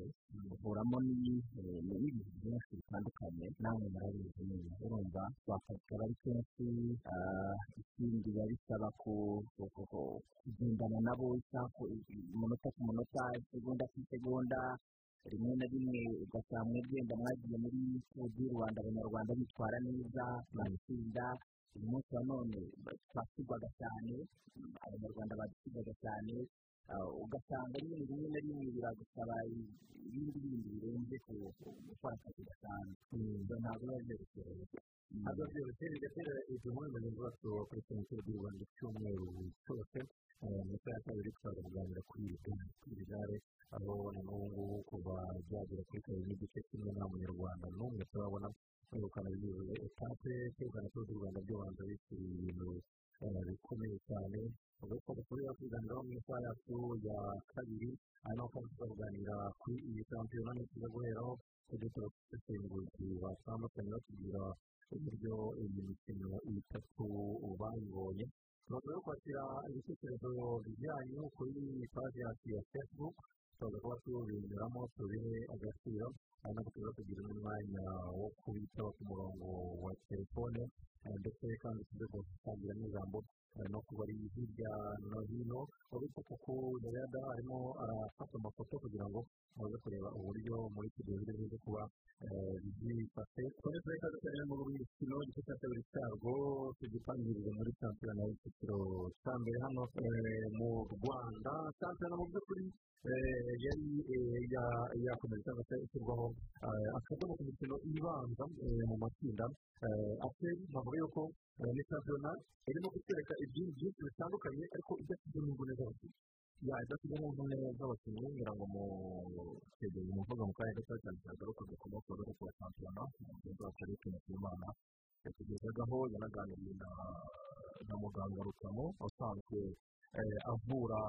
ruhuramo n'ibintu byinshi bitandukanye namwe murabizi neza urumva twakora ari kenshi ikindi biba bisaba kugendana nabo umunota ku munota isegonda ku isegonda rimwe na rimwe ugasanga mwegenda mwagiye muri turu y'u rwanda abanyarwanda bitwara neza batsinda uyu munsi wa none twasigwaga cyane abanyarwanda badusigwaga cyane ugasanga rimwe rimwe na rimwe biragusaba ibindi bindi birenze gukora akazi gasanzwe ntabwo biba byoroshye. Ntabwo byoroshye. Bigatera igihombo mugenzi wacu wakurikiranye ituro ry'u rwanda icyumweru cyose mu isaha ya kabiri twaza kuganira kuri iri gare kuri aho na n'ubu ngubu kuva byagera kuri kabiri n'igice kimwe nta munyarwanda n'umwe turabona. Kwegukana etape kwegukana ituro ry'u rwanda by'ubanza bikiri ibintu bikomeye cyane ubwo ko dushobora kuganiraho mu isaha yacu ya kabiri hanyuma kandi tukaganira kuri iyi shampiyona n'ikiza guheraho tujye turasesenguzi batandukanye batubwira uburyo iyi mikino itatu bayibonye no kwakira ibitekerezo bijyanye kuri paji yacu ya facebook tukaza kuba tubinyuramo tubihe agaciro hanyuma tukaza kugira n'umwanya wo kubitaho ku murongo wa telefone ndetse kandi tuze gutangira n'ijambo no kuba ari hirya no hino uretse kuko yada arimo arafata amafoto kugira ngo muze kureba uburyo muri biri buze kuba byifashe twari turi cyane mu mikino igice cya kabiri cyarwo tugipangirije muri shampiyona y'icyiciro cya mbere hano mu rwanda shampiyona mu by'ukuri yakomeje cyangwa se ishyirwaho akadomo ku mikino ibanza mu matsinda ateri navuga yuko ni shampiyona irimo kutwereka ibyinshi byinshi bitandukanye ariko idafite n'imvune z'abakinnyi ya idafite n'imvune z'abakinnyi ngira ngo mu kegera umuvuga mu kanya gato cyane cyagaruka gakoma kuba ari kuwa shampiyona umugenzi wacu ari kwinjira imana yatugezagaho yanaganiriye na muganga rutamo usanzwe avura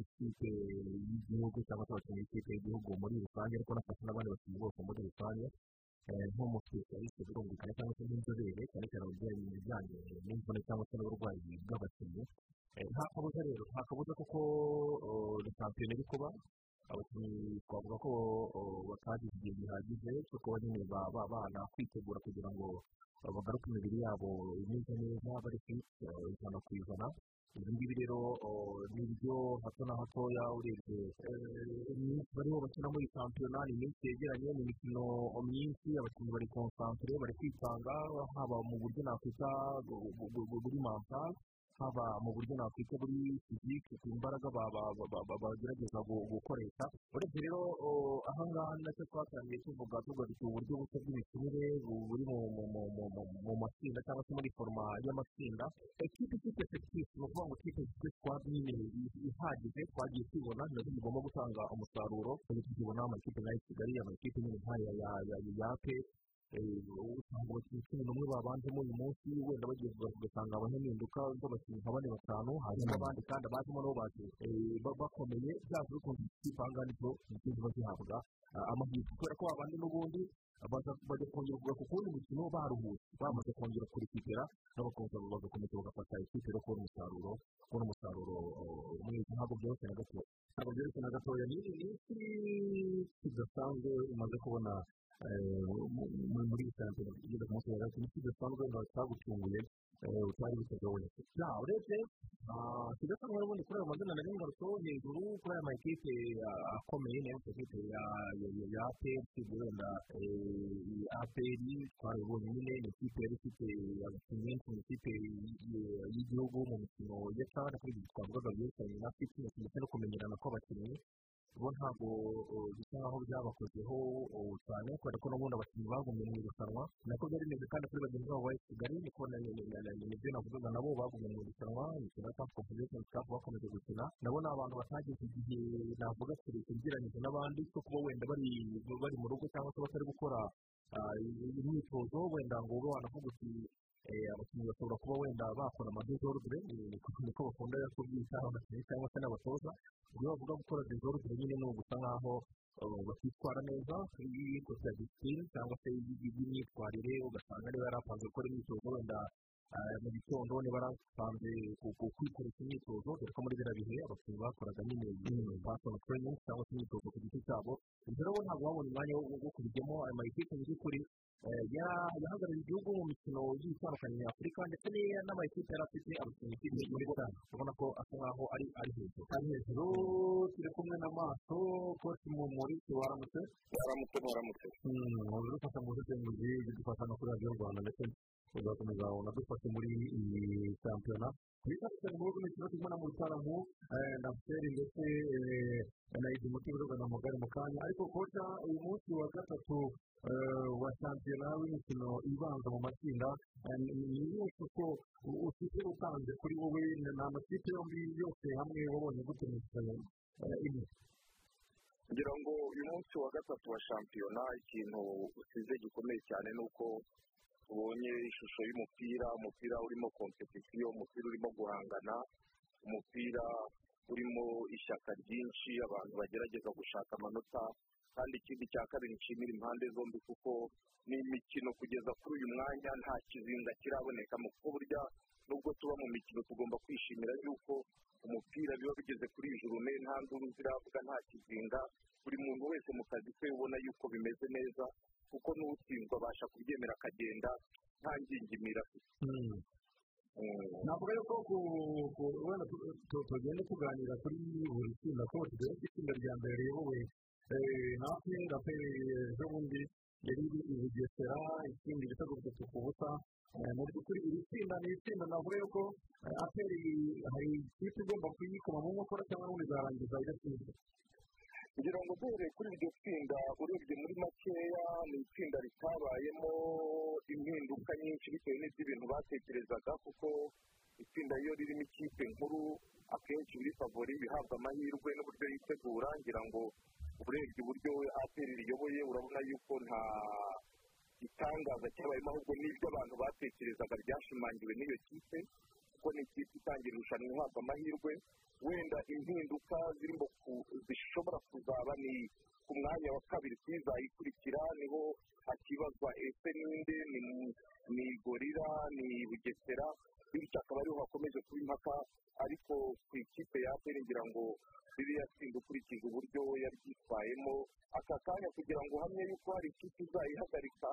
ikipe y'igihugu cyangwa se abakinnyi b'ikipe y'igihugu muri rusange ariko anafasha n'abandi bakinnyi bose muri rusange nk'umuspesialiste birumvikana cyangwa se nk'inzobere cyane cyane mu bijyanye n'imvune cyangwa se n'uburwayi bw'abakinnyi nta kabuza rero nta kabuza kuko ni shampiyona iri kuba abakinnyi twavuga ko batagize igihe gihagije cyo kuba nyine babana kwitegura kugira ngo bagaruke imibiri yabo imeze neza bari fiti ijana ku ijana ibi ngibi rero ni ibyo hato na hatoya urebye iminsi barimo bakina muri shampiyona ni iminsi yegeranye ni imikino myinshi abakinnyi bari konsantere bari kwitanga haba mu buryo nakwita buri mantal haba mu buryo nakwita buri fizike ku imbaraga bagerageza gukoresha urebye rero aha ngaha na cyo twatangiye tuvuga tugarutse uburyo bushya bw'imikinire buri mu matsinda cyangwa se muri foroma y'amatsinda ekipe ifite efekitifu ni ukuvuga ngo ikipe ifite sikwadi nyine ihagije twagiye tubona na zo zigomba gutanga umusaruro tujya tuzibona amakipe nk'aya kigali amakipe nyine nk'aya ya pe n'umwe babanjemo uyu munsi wenda bagiye ugasanga habaho impinduka z'abakinnyi bane batanu hanyuma abandi kandi abajemo nabo baje bakomeye byaje bikunze ngaha ni byo ni byo ziba zihabwa amahirwe kubera ko abandi n'ubundi bajya kugaruka ku wundi mukino baruhutse bamaze kongera kurikipera n'abakomeza bagakomeza bagafata ikipe yo kubona umusaruro kubona umusaruro mwiza ntabwo byoroshye na gatoya ntabwo byoroshye na gatoya ni iki kidasanzwe umaze kubona muri shampiyona kugeza ku munsi wa gatatu ni kidasanzwe wenda cyagutunguye utari biteguye ya urebye kidasa n'ubundi kuri ayo mazina nari ngarutseho hejuru kuri aya makipe akomeye na yo makipe ya aperi wenda aperi twarabibonye nyine ni ikipe yari ifite abakinnyi benshi mu ikipe y'igihugu mu mikino ya cyangwa kuri ibi twavugaga byerekeranye na fitinesi ndetse no kumenyerana kw'abakinnyi bo ntabwo bisa nkaho byabakozeho cyane kubera ko n'ubundi abakinnyi bagumye mu irushanwa nako byari bimeze kandi kuri bagenzi babo bari kigali niko ni byo navugaga nabo bagumye mu irushanwa imikino ya kapu kompetishoni kapu bakomeje gukina nabo ni abantu batageze igihe navuga kirekire ugereranyije n'abandi cyo kuba wenda bari mu rugo cyangwa se batari gukora imyitozo wenda ngo ube wanavuga uti abakinnyi bashobora kuba wenda bakora amadezorudire niko bakunda kubyita abakinnyi cyangwa se n'abatoza ubwo bavuga gukora dezorudire nyine ni ugusa nkaho bakitwara neza kuri ya disipurine cyangwa se y'imyitwarire ugasanga niba yari apanze gukora imyitozo wenda mu gitondo niba yarapanze kwikoresha imyitozo dore ko muri biriya bihe abakinnyi bakoraga nyine pasoni tereyiningi cyangwa se imyitozo ku giti cyabo rero ntabwo babona umwanya wo kubijyamo ayo makipe mu by'ukuri yahagarariye igihugu mu mikino igiye itandukanye nyafurika ndetse n'amakipe yari afite abakinnyi muri bo ubona ko asa nkaho ari hejuru ari hejuru turi kumwe n'amaso koci mu muri waramutse waramutse waramutse ubu dufasha mu busesenguzi dufasha no kuri radiyo rwanda ndetse uzakomeza unadufashe muri iyi shampiyona twifashishije mu bihugu imikino turimo na mutaramu na feri ndetse na izi muti birugana mu gari mu kanya ariko koca uyu munsi wa gatatu wa shampiyona w'imikino ibanza mu matsinda ni iyihe shusho ufite utanze kuri wowe ni amakipe yombi yose hamwe wabonye gute mu mikino imwe ngira ngo uyu munsi wa gatatu wa shampiyona ikintu usize gikomeye cyane ni uko tubonye ishusho y'umupira umupira urimo kompetisiyo umupira urimo guhangana umupira urimo ishyaka ryinshi abantu bagerageza gushaka amanota kandi ikindi cya kabiri nshimira impande zombi kuko ni imikino kugeza kuri uyu mwanya nta kizinga kirabonekamo kuko burya nubwo tuba mu mikino tugomba kwishimira yuko umupira biba bigeze kuri ijuru ne nta nduru ziravuga nta kizinga. Buri muntu wese mu kazi ke ubona yuko bimeze neza kuko n'utsinzwe abasha kubyemera akagenda nta ngingimira afite. Navuga yuko wenda tugenda tuganira kuri buri tsinda ko tugera ku itsinda rya mbere riyobowe na aperi aperi ejo bundi yari iri i bugesera ikindi ibitego bitatu ku busa. Mu by'ukuri iri tsinda ni itsinda navuga yuko aperi hari ikipe igomba kuyikoma mu nkokora cyangwa n'ubundi zarangiza idatsinze ngira ngo duhereye kuri iryo tsinda urebye muri makeya ni itsinda ritabayemo impinduka nyinshi bitewe n'iby'ibintu batekerezaga kuko itsinda iyo ririmo ikipe nkuru akenshi biri favori bihabwa amahirwe n'uburyo yitegura ngira ngo urebye uburyo aperi riyoboye urabona yuko nta gitangaza cyabayemo ahubwo n'ibyo abantu batekerezaga byashimangiwe n'iyo kipe. Kuko ni ikipe itangira irushanwa ihabwa amahirwe wenda impinduka zirimo zishobora kuzaba ni ku mwanya wa kabiri kuyizayikurikira ni ho hakibazwa ese ninde? Ni gorira ni bugesera? Bityo akaba ariho hakomeje kuba impaka ariko ku ikipe ya aperi ngira ngo ririya tsinda ukurikije uburyo yaryitwayemo aka kanya kugira ngo uhamye yuko hari ikipe izayihagarika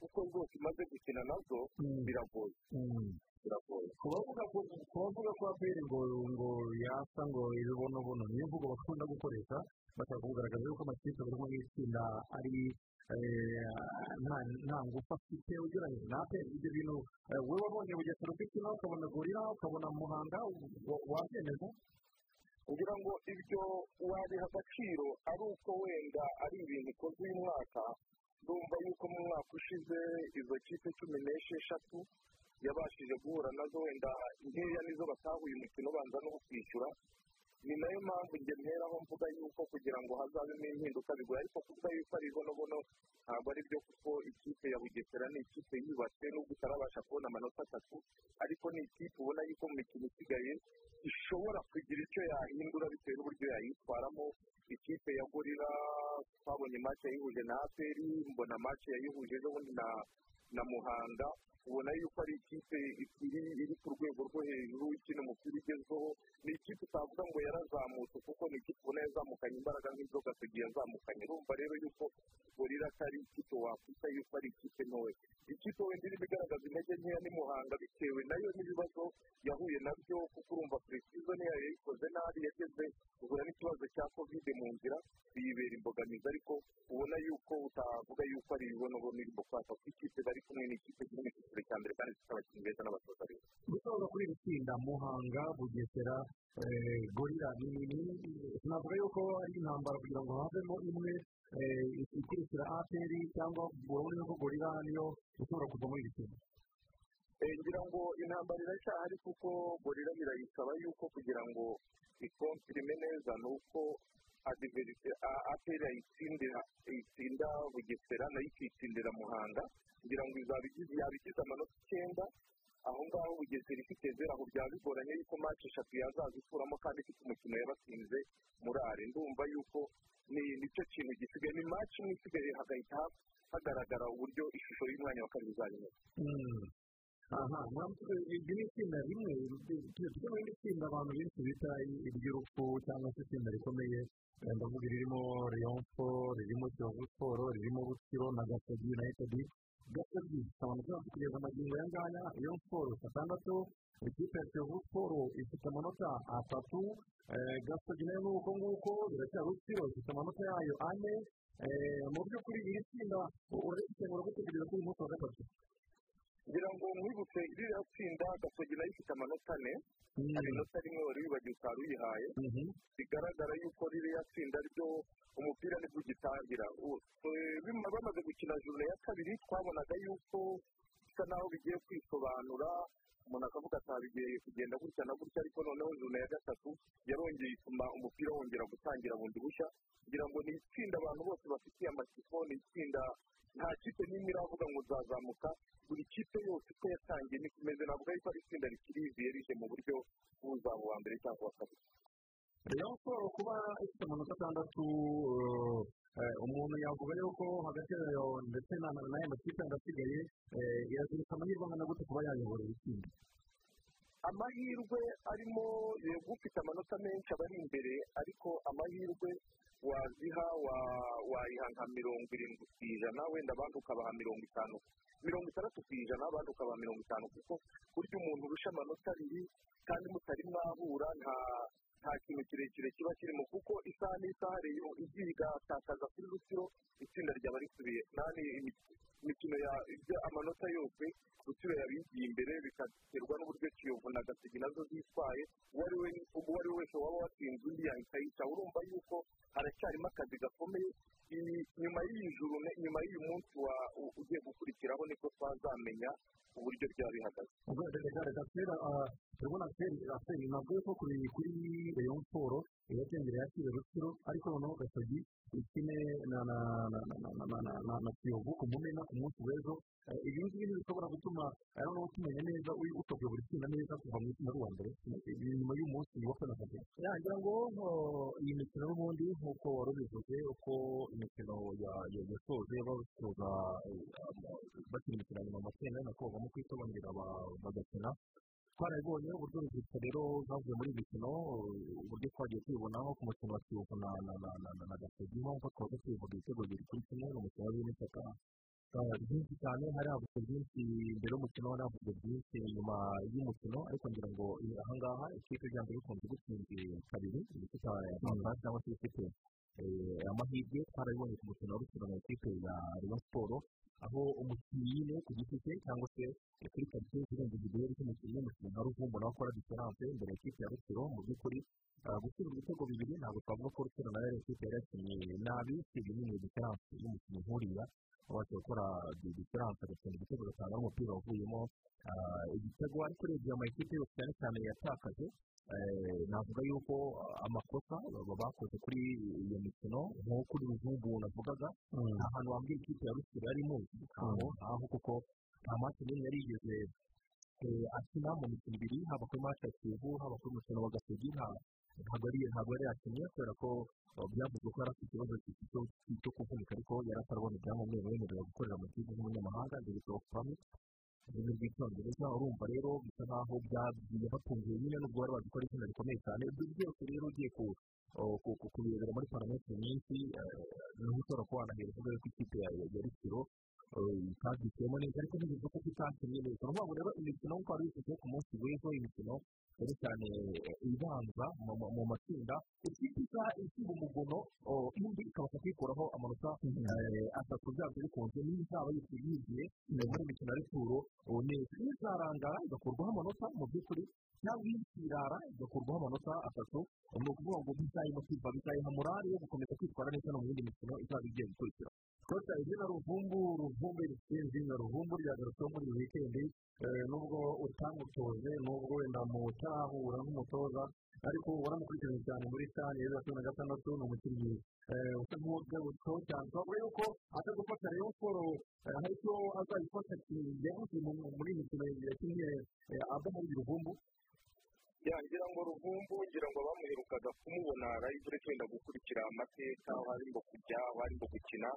kuko rwose imaze gukina na zo biragoye. Biragoye ku bavuga ko aperi ngo ngo yasa ngo ibibonobono niyo mvugo bakunda gukoresha bashaka kugaragaza yuko amakipe buri mu itsinda ari nta ngufu afite ugereranyije na aperi ibyo bintu wowe wabonye bugesera ufite ukabona gorira ukabona muhanga wabyemeza kugira ngo ibyo wabiha agaciro ari uko wenda ari ibintu ikozwe uyu mwaka ndumva yuko mu mwaka ushize izo kipe cumi n'esheshatu yabashije guhura na zo wenda nkeya nizo batahuye umukino ubanza no kwishyura. Ni na yo mpamvu njye mperaho mvuga yuko kugira ngo hazabemo impinduka bigoye ariko kuvuga yuko ari ibonobono ntabwo ari byo kuko ikipe ya bugesera ni ikipe yubatse nubwo itarabasha kubona amanota atatu ariko ni ikipe ubona yuko mu mikino isigaye ishobora kugira icyo yahindura bitewe n'uburyo yayitwaramo. Ikipe ya gorira twabonye mace yayihuje na aperi mbona mace yayihuje n'ubundi na muhanga. Ubona yuko ari ikipe iri ku rwego rwo hejuru ikina umupira ugezweho ni ikipe utavuga ngo yarazamutse kuko ni ikipe ubona yazamukanye imbaraga nk'inzoga tugiye yazamukanye urumva rero yuko gorira atari ikipe wakwita yuko ari ikipe ntoya ikipe wenda irimo igaragaza intege nkeya ni muhanga bitewe na yo n'ibibazo yahuye na byo kuko urumva perezida niyo yayikoze nabi yageze guhura n'ikibazo cya kovide mu nzira biyibera imbogamizi ariko ubona yuko utavuga yuko ari ibibonobono irimo kwaka kuko ikipe bari kumwe n'ikipe kiri cyiciro cya mbere kandi abakinnyi beza n'abatoza beza gusoza kuri iri tsinda muhanga bugesera gorira navuga yuko ari intambara kugira ngo havemo imwe ikurikira aperi cyangwa urabona ko gorira niyo ishobora kuva muri iri tsinda ngira ngo intambara iracyahari kuko gorira birayisaba yuko kugira ngo ikompirime neza ni uko adiverite aperi ayitsindira itsinda bugesera na yo ikitsindira muhanga kugira ngo yaba igize amanota icyenda aho ngaho bugesera ifite zero aho byaba bigoranye yuko match eshatu yazaza ikuramo kandi ifite umukino yabatsinze murare ndumva yuko ni ni cyo kintu gisigaye ni match imwe isigaye hagahita ha- hagaragara uburyo ishusho y'umwanya wa kabiri Mm. aha ntabwo iri ni itsinda rimwe tujya mu rindi tsinda abantu benshi bita iry'urupfu cyangwa se itsinda rikomeye eh, ndavuga iririmo reyonfo ririmo kiyovu siporo ririmo butsiro na gasogi united. Gasogi abantu bose kugeza amagingo aya ngaya iyo siporo atandatu ikipe ya kiyovu siporo ifite amanota atatu. Eh, gasogi na yo ni uko nguko biracyari rutsiro ifite amanota yayo ane. Eh, mu by'ukuri iri tsinda urabisengura gutegereza kuri uyu munsi wa gatatu. Ngira ngo mwibutse ririya tsinda gasogi na yo ifite amanota ane hari inota rimwe wari wibagiwe utari uyihaye bigaragara yuko ririya tsinda ryo umupira ni bwo ugitangira bamaze gukina juru ya kabiri twabonaga yuko bisa naho bigiye kwisobanura umuntu akavuga ati bigiye kugenda gutya na gutya ariko noneho juru ya gatatu yarongeye ituma umupira wongera gutangira bundi bushya kugira ngo ni itsinda abantu bose bafitiye amatsiko ni itsinda nta kipe n'imwe iravuga ngo zazamuka buri kipe yose uko yatangiye niko imeze navuga yuko ari itsinda rikiri rije mu buryo bw'uzaba uwa mbere cyangwa uwa kabiri. Rayon siporo kuba ifite amanota atandatu umuntu yavuga yuko hagati yayo ndetse na na- n'aya makipe asigaye irazirika amahirwe angana gute kuba yayobora iri tsinda amahirwe arimo ufite amanota menshi aba ari imbere ariko amahirwe waziha wa- wayiha nka mirongo irindwi ku ijana wenda abandi ukabaha mirongo itanu mirongo itandatu ku ijana abandi ukabaha mirongo itanu kuko burya umuntu urusha amanota abiri kandi mutari mwahura nta kintu kirekire kiba kirimo. Kuko isaha n'isaha reyo igiye igatakaza kuri rusiro itsinda ryaba risubiye. Nani imikino amanota yose rusiro yabigiye imbere bikaterwa n'uburyo kiyovu na gasigi na zo zitwaye. Uwo ari we wese waba watsinze undi yahita yica urumva yuko haracyarimo akazi gakomeye nyuma y'uyu munsi ugiye gukurikiraho niko twazamenya uburyo byaba bihagaze. Ubwo reka kera ah, turabona feri feri ntabwo yuko kuri rayon siporo iracyengera yakira rutsiro ariko noneho gasogi ikine na na na na na kiyovu ku mumena ku munsi w'ejo eh, ibi ngibi bishobora gutuma eh, noneho tumenya neza utobye buri tsinda neza kuva mu itsinda rwa mbere. Eh, nyuma y'umunsi wa kane akazi ngira ngo iyi mikino n'ubundi nk'uko wari ubivuze uko imikino yasoje basoza bakina imikino nyuma amatsina ni nako bagomba kuyisobanurira bagakina. Twarabibonye uburyo urubyiruko rero zavuye muri iyi mikino uh, uburyo twagiye tubibonaho ku mukino wa kiyovu na na na na na gasogi nk'uko twaza tubivuga ibitego bibiri kuri kimwe ni umukino Uh, byinshi cyane hari havuzwe byinshi mbere y'umukino hari havuzwe byinshi nyuma y'umukino ariko ngira ngo eh, ahangaha ikipe byanze bikunze gutsinze kabiri ikipe ya rwanda cyangwa se eh, amahirwe twarabibonye ku mukino wa rukino na ikipe ya rayon siporo aho umukinnyi ku giti cye cyangwa se kuri karitsiye zirenze igiheri cy'umukinnyi w'umukinnyi nka ruvumbu nawe akora diferanse imbere y'ikipe ya rukiro mu by'ukuri uh, gutsinda ibitego bibiri ntabwo twavuga ko rukiro na yo ari ikipe yari yakinnye nabi usibye nyine diferanse y'umukinnyi nk'uriya wabasha gukora diferanse agatsinda igitego gatanga n'umupira wavuyemo ah, igitego ariko urebye amakipe yose cyane cyane yatakaje navuga yuko amakosa bakoze kuri iyo mikino nko kuri ruzungu navugaga nta hantu wambwira ikipe ya rusiro yari imuzi aho kuko nta mati n'imwe yari yigeze eh, akina mu mikino ibiri haba kuri match ya kiyovu haba kuri umukino wa gasogi nta- ntabwo ari ntabwo yari yakinnye kubera ko byavuzwe ko yari afite ikibazo cy- cyo- kuvunika ariko yari atarabona ibyangombwa bimemerera gukorera mu gihugu nk'umunyamahanga ndetse permit ururimi rw'icyongereza urumva rero bisa nkaho byagiye batunguye nyine nubwo bari bazi ko ari izina rikomeye cyane ibyo byose rero ugiye ku kubirebera muri parametero nyinshi ni ho ushobora kuba wanahera uvuga yuko ikipe ya rutsiro itabyitiyemo neza. Ariko ntibivuze ko itakinnye neza ni ukuvuga rero imikino nk'uko wari wifite ku munsi w'ejo imikino cyane cyane ibanza mu matsinda. Ikipe isa isiba umugono indi ikabasha kwikuraho amanota atatu. Byabyo bikunze niyo izaba yigiye muri imikino ya returo neza izarangara igakurwaho amanota mu by'ukuri. Cyangwa ikirara igakurwaho amanota atatu. Ni ukuvuga ngo bizayimutiva bizayiha morale yo gukomeza kwitwara neza no mu yindi mikino izaba igiye gukurikira. Kosa izina ruvumbu ruvumbu risinzi na ruvumbu ryagarutseho muri iyi wikendi nubwo utamutoje nubwo wenda mutarahura n'umutoza ariko waramukurikiranye cyane muri sitani ya bibiri na gatandatu ni umukinnyi usa nk'uw'urwego cyane twavuga yuko aza gufasha rayon siporo hari icyo azayifasha yaguze muri iyi mikino yakinnye ava muri ruvumbu ngira ngo ruvumbu ngira ngo bamuherukaga kumubona rayivure twenda gukurikira amateka aho arimo kujya aho arimo gukina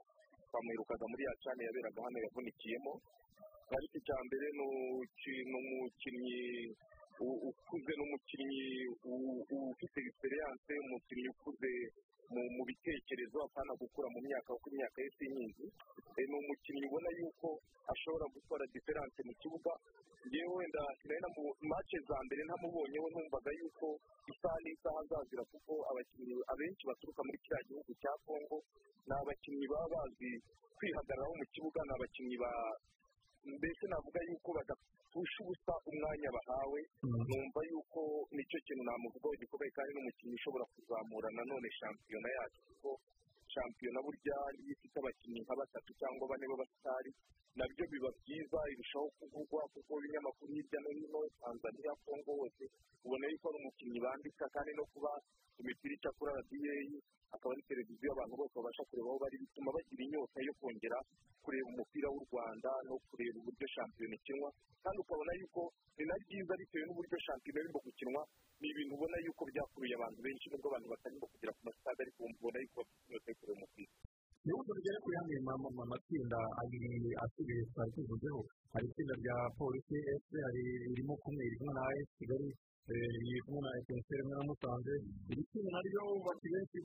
bamuherukaga muri ya cyane yaberaga hano yavunikiyemo ariko icya mbere ni umukinnyi ukuze n'umukinnyi ufite egisperiyanse umukinnyi ukuze mu bitekerezo apana gukura mu myaka kuko imyaka ye si nyinshi ni umukinnyi ubona yuko ashobora gukora diferanse mu kibuga. Ngewe wenda na mace za mbere ntamubonyeho numvaga yuko isaha n'isaha azazira kuko abakinnyi abenshi baturuka muri kiriya gihugu cya kongo ni abakinnyi baba bazi kwihagararaho mu kibuga ni abakinnyi ba mbese navuga yuko badapfusha ubusa umwanya bahawe numva yuko ni cyo kintu namuvugaho gikomeye kandi n'umukinnyi ushobora kuzamura nanone shampiyona yacu. Kuko shampiyona burya iyo ifite abakinnyi nka batatu cyangwa bane b'abasitari na byo biba byiza irushaho kuvugwa kuko ibinyamakuru hirya no hino tanzania kongo hose ubona yuko ari umukinnyi bandika kandi no kuba imipira ica kuri rba akaba ari televiziyo abantu bose babasha kureba aho bari bituma bagira inyota yo kongera kureba umupira w'u rwanda no kureba uburyo shampiyona ikinwa. Kandi ukabona yuko ni na byiza bitewe n'uburyo shampiyona irimo gukinwa ni ibintu ubona yuko byakuruye abantu benshi nubwo abantu batarimo kugera ku masitade ariko ubona yuko bafite inyota yo kureba umupira. Niba tugere ku yandi matsinda abiri asigaye twari tuvuzeho hari itsinda rya polisi ese hari irimo kumwe iri kumwe na esi kigali iri kumwe na etenseri imwe na musanze iri tsinda naryo bati benshi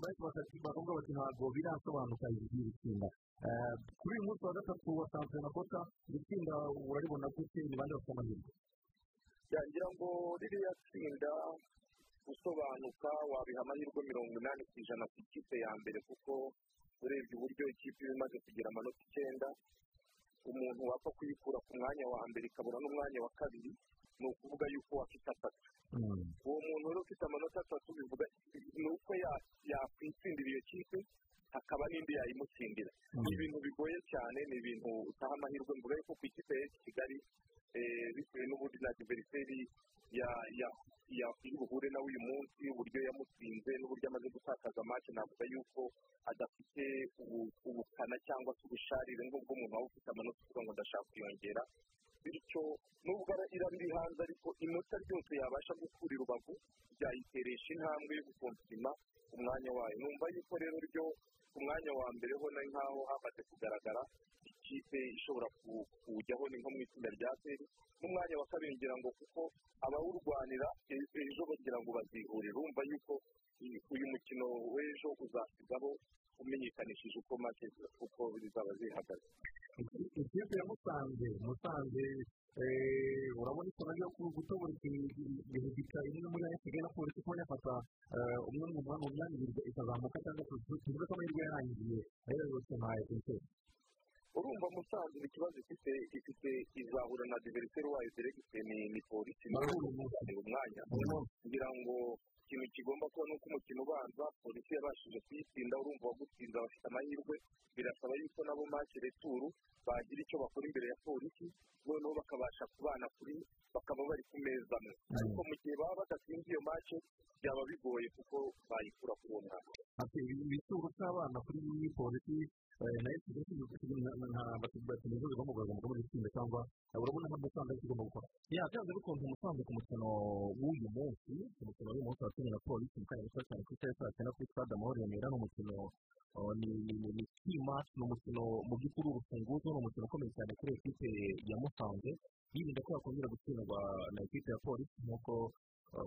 bakavuga bati ntabwo birasobanuka iri tsinda kuri uyu munsi wa gatatu wa shampiyona kota iri tsinda uraribona gute ni bande bafite amahirwe yagira ngo ririya tsinda gusobanuka wabiha amahirwe mirongo inani ku ijana ku ikipe ya mbere kuko urebye uburyo ikipe iba imaze kugira amanota icyenda umuntu wapfa kuyikura ku mwanya wa mbere ikabura n'umwanya wa kabiri ni ukuvuga yuko afite atatu. Uwo muntu rero ufite amanota atatu bivuga ni uko yakwitsindira iyo kipe hakaba n'indi yayimutsindira. Ni ibintu bigoye cyane ni ibintu utaha amahirwe mvuga yuko ku ikipe ya kigali bitewe n'ubundi na diveriseri iri buhure nawe uyu munsi uburyo yamutsinze n'uburyo amaze gutakaza amace navuga yuko adafite ubukana cyangwa se ubusharire nk'ubwo umuntu waba ufite amanota uvuga ngo ndashaka kwiyongera. Bityo nubwo iraba iri hanze ariko inota ryose yabasha gukura i rubavu byayiteresha intambwe yo gukompima umwanya wayo. Numva yuko rero ryo ku mwanya wa mbere ho ni nk'aho hamaze kugaragara ikipe ishobora kuwujyaho ni nko mu itsinda rya peri n'umwanya wa kabiri ngira ngo kuko abawurwanira ejo bagira ngo bazihurire urumva yuko uyu mukino w'ejo uzasigaho umenyekanishije uko make uko zizaba zihagaze. Ikipe ya musanze musanze urabona isona ryo gutobora ibintu bikaba imwe muri ayo kigali na polisi kuba yafata umwe mu myanya ibiri ikazamuka cyangwa tuvuge ko amahirwe yarangiye. Ayo yose nta ekwenteri urumva musanze ikibazo ifite ifite izahura na diveriseri wayo diregite ni polisi ni umwanya. Kugira ngo ikintu kigomba kuba ni uko umukino ubanza polisi yabashije kuyitsinda urumva wagutsinze bafite amahirwe birasaba yuko nabo make returu bagira icyo bakora imbere ya polisi noneho bakabasha kubana kuri bakaba bari ku meza amwe. Ariko mu gihe baba badatsinze iyo make byaba bigoye kuko bayikura kuri uwo mwaka ibituro cy'abana kuri polisi na yo batumeze bigomba kugaragara muri itsinda cyangwa urabona nka musanze ariko igomba gukora ya byanze bikunze umusanze ku mukino w'uyu munsi ku mukino w'uyu munsi watumye na polisi mu kanya gato cyane ku isaha saa cyenda kuri stade amahoro remera ni umukino ni kimati ni umukino mu by'ukuri urufunguzo ni umukino ukomeye cyane kuri ekipe ya musanze yirinda ko yakongera gutsindwa na ekipe ya polisi nk'uko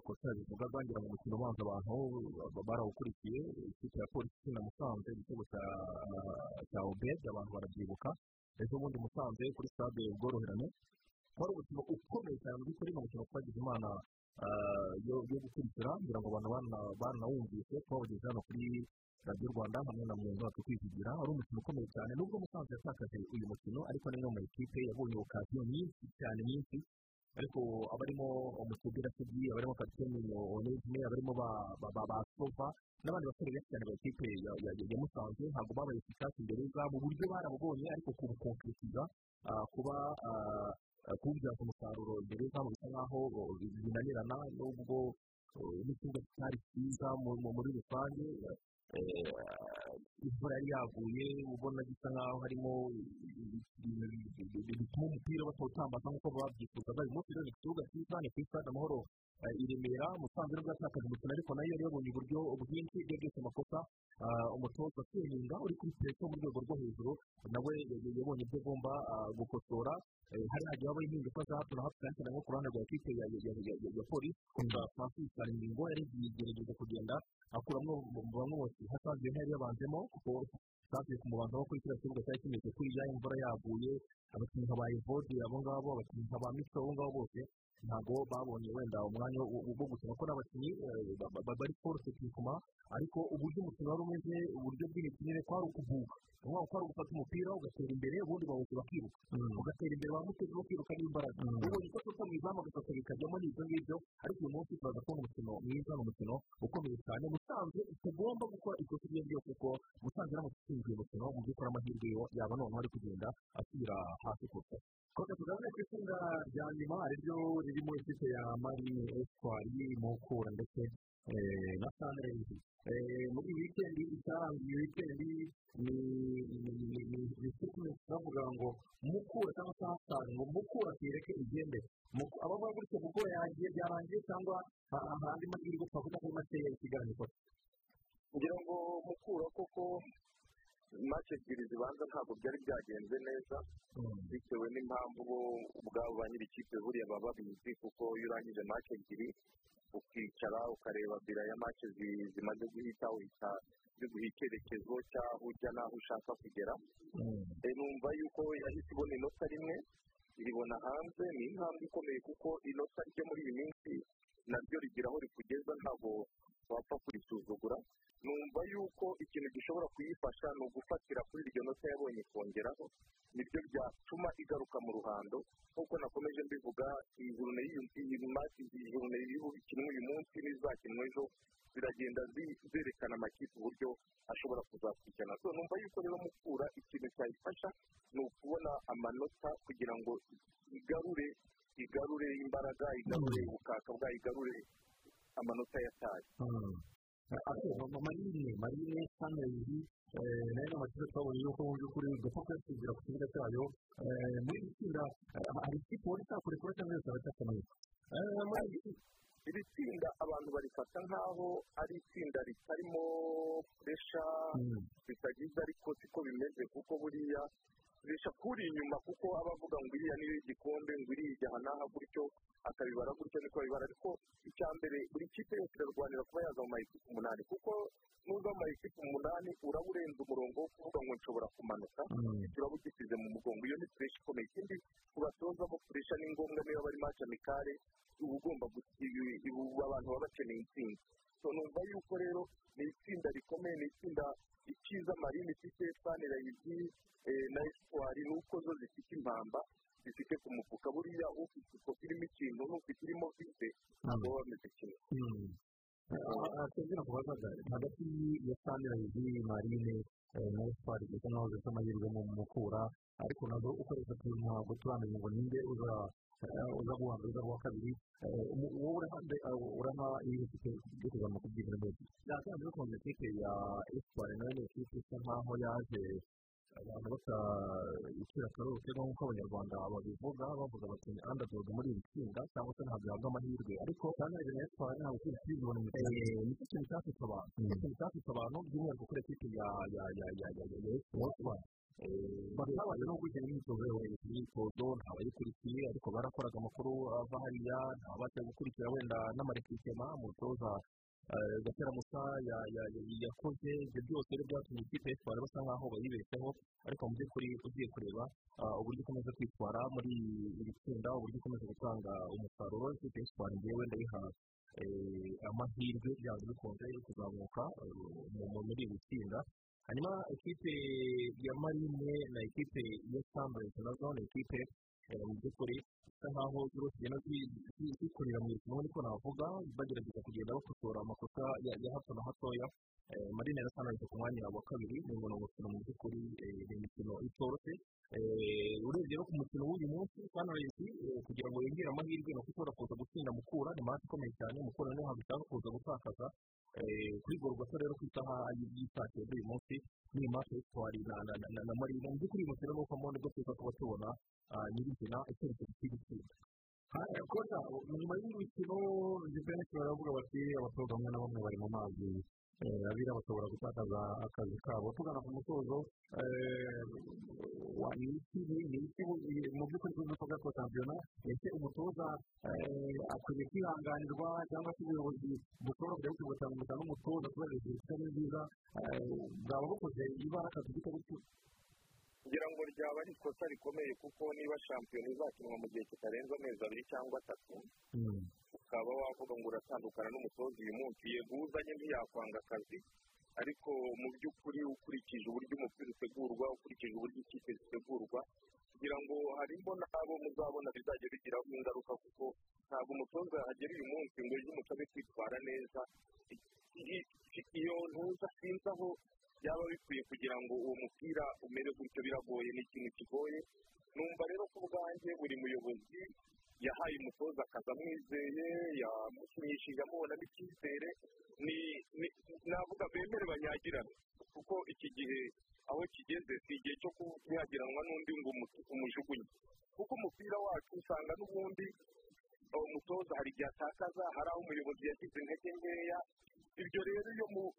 kosa bivuga bangira mu mukino ubanza abantu barawukurikiye ikipe ya polisi itsinda musanze igitego cya obedi abantu barabyibuka ejo bundi musanze kuri stade ubworoherane wari umukino ukomeye cyane mu by'ukuri ni umukino twagize imana yo gukurikira kugira ngo abantu banawumvise twawugeze hano kuri radiyo rwanda hamwe na mugenzi wacu kwivugira wari umukino ukomeye cyane nubwo musanze yatakaje uyu mukino ariko niyo mu ikipe yabonye okasiyo nyinshi cyane nyinshi ariko abarimo umutubwira tugi abarimo kapiteni onezime abarimo ba sova n'abandi basore benshi cyane ba ekipe ya musanze ntabwo babaye efikasi imbere zabo uburyo barabubonye ariko kubukonkiritiza kuba kububyaza umusaruro imbere zabo bisa nkaho binanirana nubwo n'ikibuga kitari cyiza muri rusange imvura yari yaguye ubona gisa nkaho harimo bituma umupira batawutambaza nk'uko babyifuzaga uyu munsi rero ni ikibuga cyiza ni kuri stade amahoro i remera musanze nubwo yatakaje umukino ariko na yo yari yabonye uburyo bwinshi ibyo byose amakosa umutoza kwirinda uri kuri peso mu rwego rwo hejuru nawe yabonye ibyo agomba gukosora hari hagiye habaho impinduka za hato na hato cyane cyane nko ku ruhande rwa ekipe ya polisi. Kontra francis karingingo yari yigerageza kugenda akuramo bamwe bose. Hasanzwe ntiyari yabanzemo kuko zavuye ku mubanza wo kuri kiriya kibuga cyari kimeze kuriya imvura yaguye. Abakinnyi nka ba evodi abo ngabo abakinnyi nka ba mico abo ngabo bose. Ntabwo babonye wenda umwanya wo gukina ko n'abakinnyi bari force teknikuma ariko uburyo umukino wari umeze uburyo bw'imikinire kwari ukuvuga ni ukuvuga ko ari ugufata umupira ugatera imbere ubundi bawuzi bakiruka ugatera imbere bamuteze no kwiruka n'imbaraga ubonye ko tuta mu izamu agasasa bikajyamo n'ibyo ngibyo ariko uyu munsi turaza kubona umukino mwiza ni umukino ukomeye cyane musanze utagomba gukora ikosa iryo ryose kuko musanze iramutse itsinzwe umukino mu by'ukuri amahirwe yaba noneho ari kugenda asubira hasi koga tugaragara ku itsinda rya nyuma ari ryo ririmo ikipe ya marine esitwari mukura ndetse na sanirezi muri iyi wikendi itarangiye wikendi ni sitimenti bavuga ngo mukura cyangwa se hasani ngo mukura tuyereke igende abavuga gutyo mukura yagiye byarangiye cyangwa ahandi mahirwe twavuga muri makeya ikiganiro ngira ngo mukura koko. Mace ebyiri zibanza ntabwo byari byagenze neza bitewe n'impamvu bo ubwabo ba nyiri ikipe buriya baba babizi kuko iyo urangije mace ebyiri ukicara ukareba bira ya mace zimaze guhita uhita biguha icyerekezo cy'aho ujya n'aho ushaka kugera. Numva yuko yahise ibona inota rimwe iribona hanze ni intambwe ikomeye kuko inota ryo muri iyi minsi naryo rigira aho rikugeza ntabwo wapfa kurisuzugura numva yuko ikintu gishobora kuyifasha ni ugufatira kuri iryo nota yabonye kongeraho. Nibyo byatuma igaruka mu ruhando. Nk'uko nakomeje mbivuga iyi jurune iyi jurune ikinwa uyu munsi n'izakinwa ejo ziragenda zerekana amakipe uburyo ashobora kuzakurikirana so numva yuko rero mukura ikintu cyayifasha ni ukubona amanota kugira ngo igarure igarure imbaraga igarure ubukaka bwayo igarure amanota yataye marine marine sanirezi na yo ni amakipe twabonye yuko mu by'ukuri gapfa kuyasubira ku kibuga cyayo muri iri tsinda hari ikipe wari itakurekura cyangwa yose aracyakomeye iri tsinda abantu barifata nk'aho ari itsinda ritarimo puresha ritagize ariko siko bimeze kuko buriya bisha kuri inyuma kuko aba avuga ngo iriya niyo y'igikombe ngo iriya ijya n'aha gutyo akabibara gutyo niko abibara ariko icya mbere buri kipe yose irarwanira kuba yaza mu mayikipe umunani kuko nuza mu mayikipe umunani uraba urenze umurongo wo kuvuga ngo nshobora kumanuka uraba ugisize mu mugongo. Iyo ni puresha ikomeye. Ikindi ku batoza bo puresha ni ngombwa niba bari maci amikare uba ugomba abantu baba bakeneye intsinzi. Numva yuko rero ni itsinda rikomeye ni itsinda ikiza marine ifite sanirayizi na esitwari ni uko zo zifite impamba zifite ku mufuka buriya ufite ikofi irimo ikintu n'ufite irimo vise ntabwo baba bameze kimwe twebwe kubazaga hagati ya sanirayizi marine na esitwari bisa nkaho zifite amahirwe mu mukura ariko na zo ukoresha ntabwo turamenya ngo ninde uza uza guhanga uza guha kabiri. Wowe uraha iyi kipe yo kuzamuka kubyigana neza byatanzwe bikunze ikipe ya esitwari na yo ni ikipe isa nkaho yaje abantu batakira akaruhuke nk'uko abanyarwanda babivuga bavuga bati andadodo muri iri tsinda cyangwa se ntabwo yahabwa amahirwe. Ariko kandi rero yatwaye ntabwo turi kubibona mu mikino ni cyo kintu cyafite abantu ni cyo kintu cyafite abantu by'umwihariko kuri ekipi ya ya ya ya ya ya ya ya batabanje no gukina imyitozo imyitozo ntabayikurikiye ariko barakoraga amakuru ava hariya ntabasha gukurikira wenda n'amarekisema umutoza gatera musa yakoze. Ibyo byose rero byatumye ikipe yitwara basa nkaho bayibeshyeho ariko mu by'ukuri ugiye kureba uburyo ikomeza kwitwara muri iri tsinda uburyo ikomeza gutanga umusaruro. Ikipe yitwara ngewe ndayiha amahirwe byanze bikunze yo kuzamuka muri iri tsinda. Hanyuma ikipe ya marine na ikipe ya sambure na zo ni ikipe mu by'ukuri bisa nkaho zose zigenda zikorera mu irushanwa niko navuga bagerageza kugenda bakosora amakosa ya hato na hatoya marine na sanayiti ku mwanya wa kabiri ni umukino mu by'ukuri ni imikino itoroshye urebye no ku mukino w'uyu munsi sanayiti kugira ngo yongere amahirwe ni uko ushobora kuza gutsinda mukura ni mati ikomeye cyane mukura niyo ntabwo ishaka kuza gutakaza kuri gorogota rero ku isaha y'isake z'uyu munsi ni mati y'itwari na marine mu by'ukuri uyu mukino ni uko mbona ubwo tuza kuba tubona nyirizina icyerekezo cy'igitsinda nyuma y'imikino benshi baravuga bati abatoza bamwe na bamwe bari mu mazi. Abira bashobora gutakaza akazi kabo tugana ku musozo wa iki ni iki mu by'ukuri tuzi ko gato shampiyona ese umutoza akwiye kwihanganirwa cyangwa se ubuyobozi bushobora kujya butanga umutoza n'umutoza kubera igihe kitari nziza bwaba bukoze ibara akazi gutyo ngira ngo ryaba ari ikosa rikomeye kuko niba shampiyona izakinwa mu gihe kitarenze amezi abiri cyangwa atatu ukaba wavuga ngo uratandukana n'umutoza uyu munsi. Yego uzanye ntiyakwanga akazi. Ariko mu by'ukuri ukurikije uburyo umupira utegurwa ukurikije uburyo ikipe zitegurwa kugira ngo harimo n'abo muzabona bizajya bigiraho ingaruka kuko ntabwo umutoza yahagera uyu munsi ngo ejo umutobe kwitwara neza. Iyo ntuza sinzi aho byaba bikwiye kugira ngo uwo mupira umere gutyo biragoye ni ikintu kigoye. Numva rero ko ubwanjye buri muyobozi yahaye umutoza akazi amwizeye yamukinishije amubonamo icyizere navuga bemere banyagirane kuko iki gihe aho kigeze si igihe cyo kunyagiranwa n'undi ngo umujugunye. Kuko umupira wacu usanga n'ubundi umutoza hari igihe atakaza hari aho umuyobozi yagize intege nkeya. Ibyo rero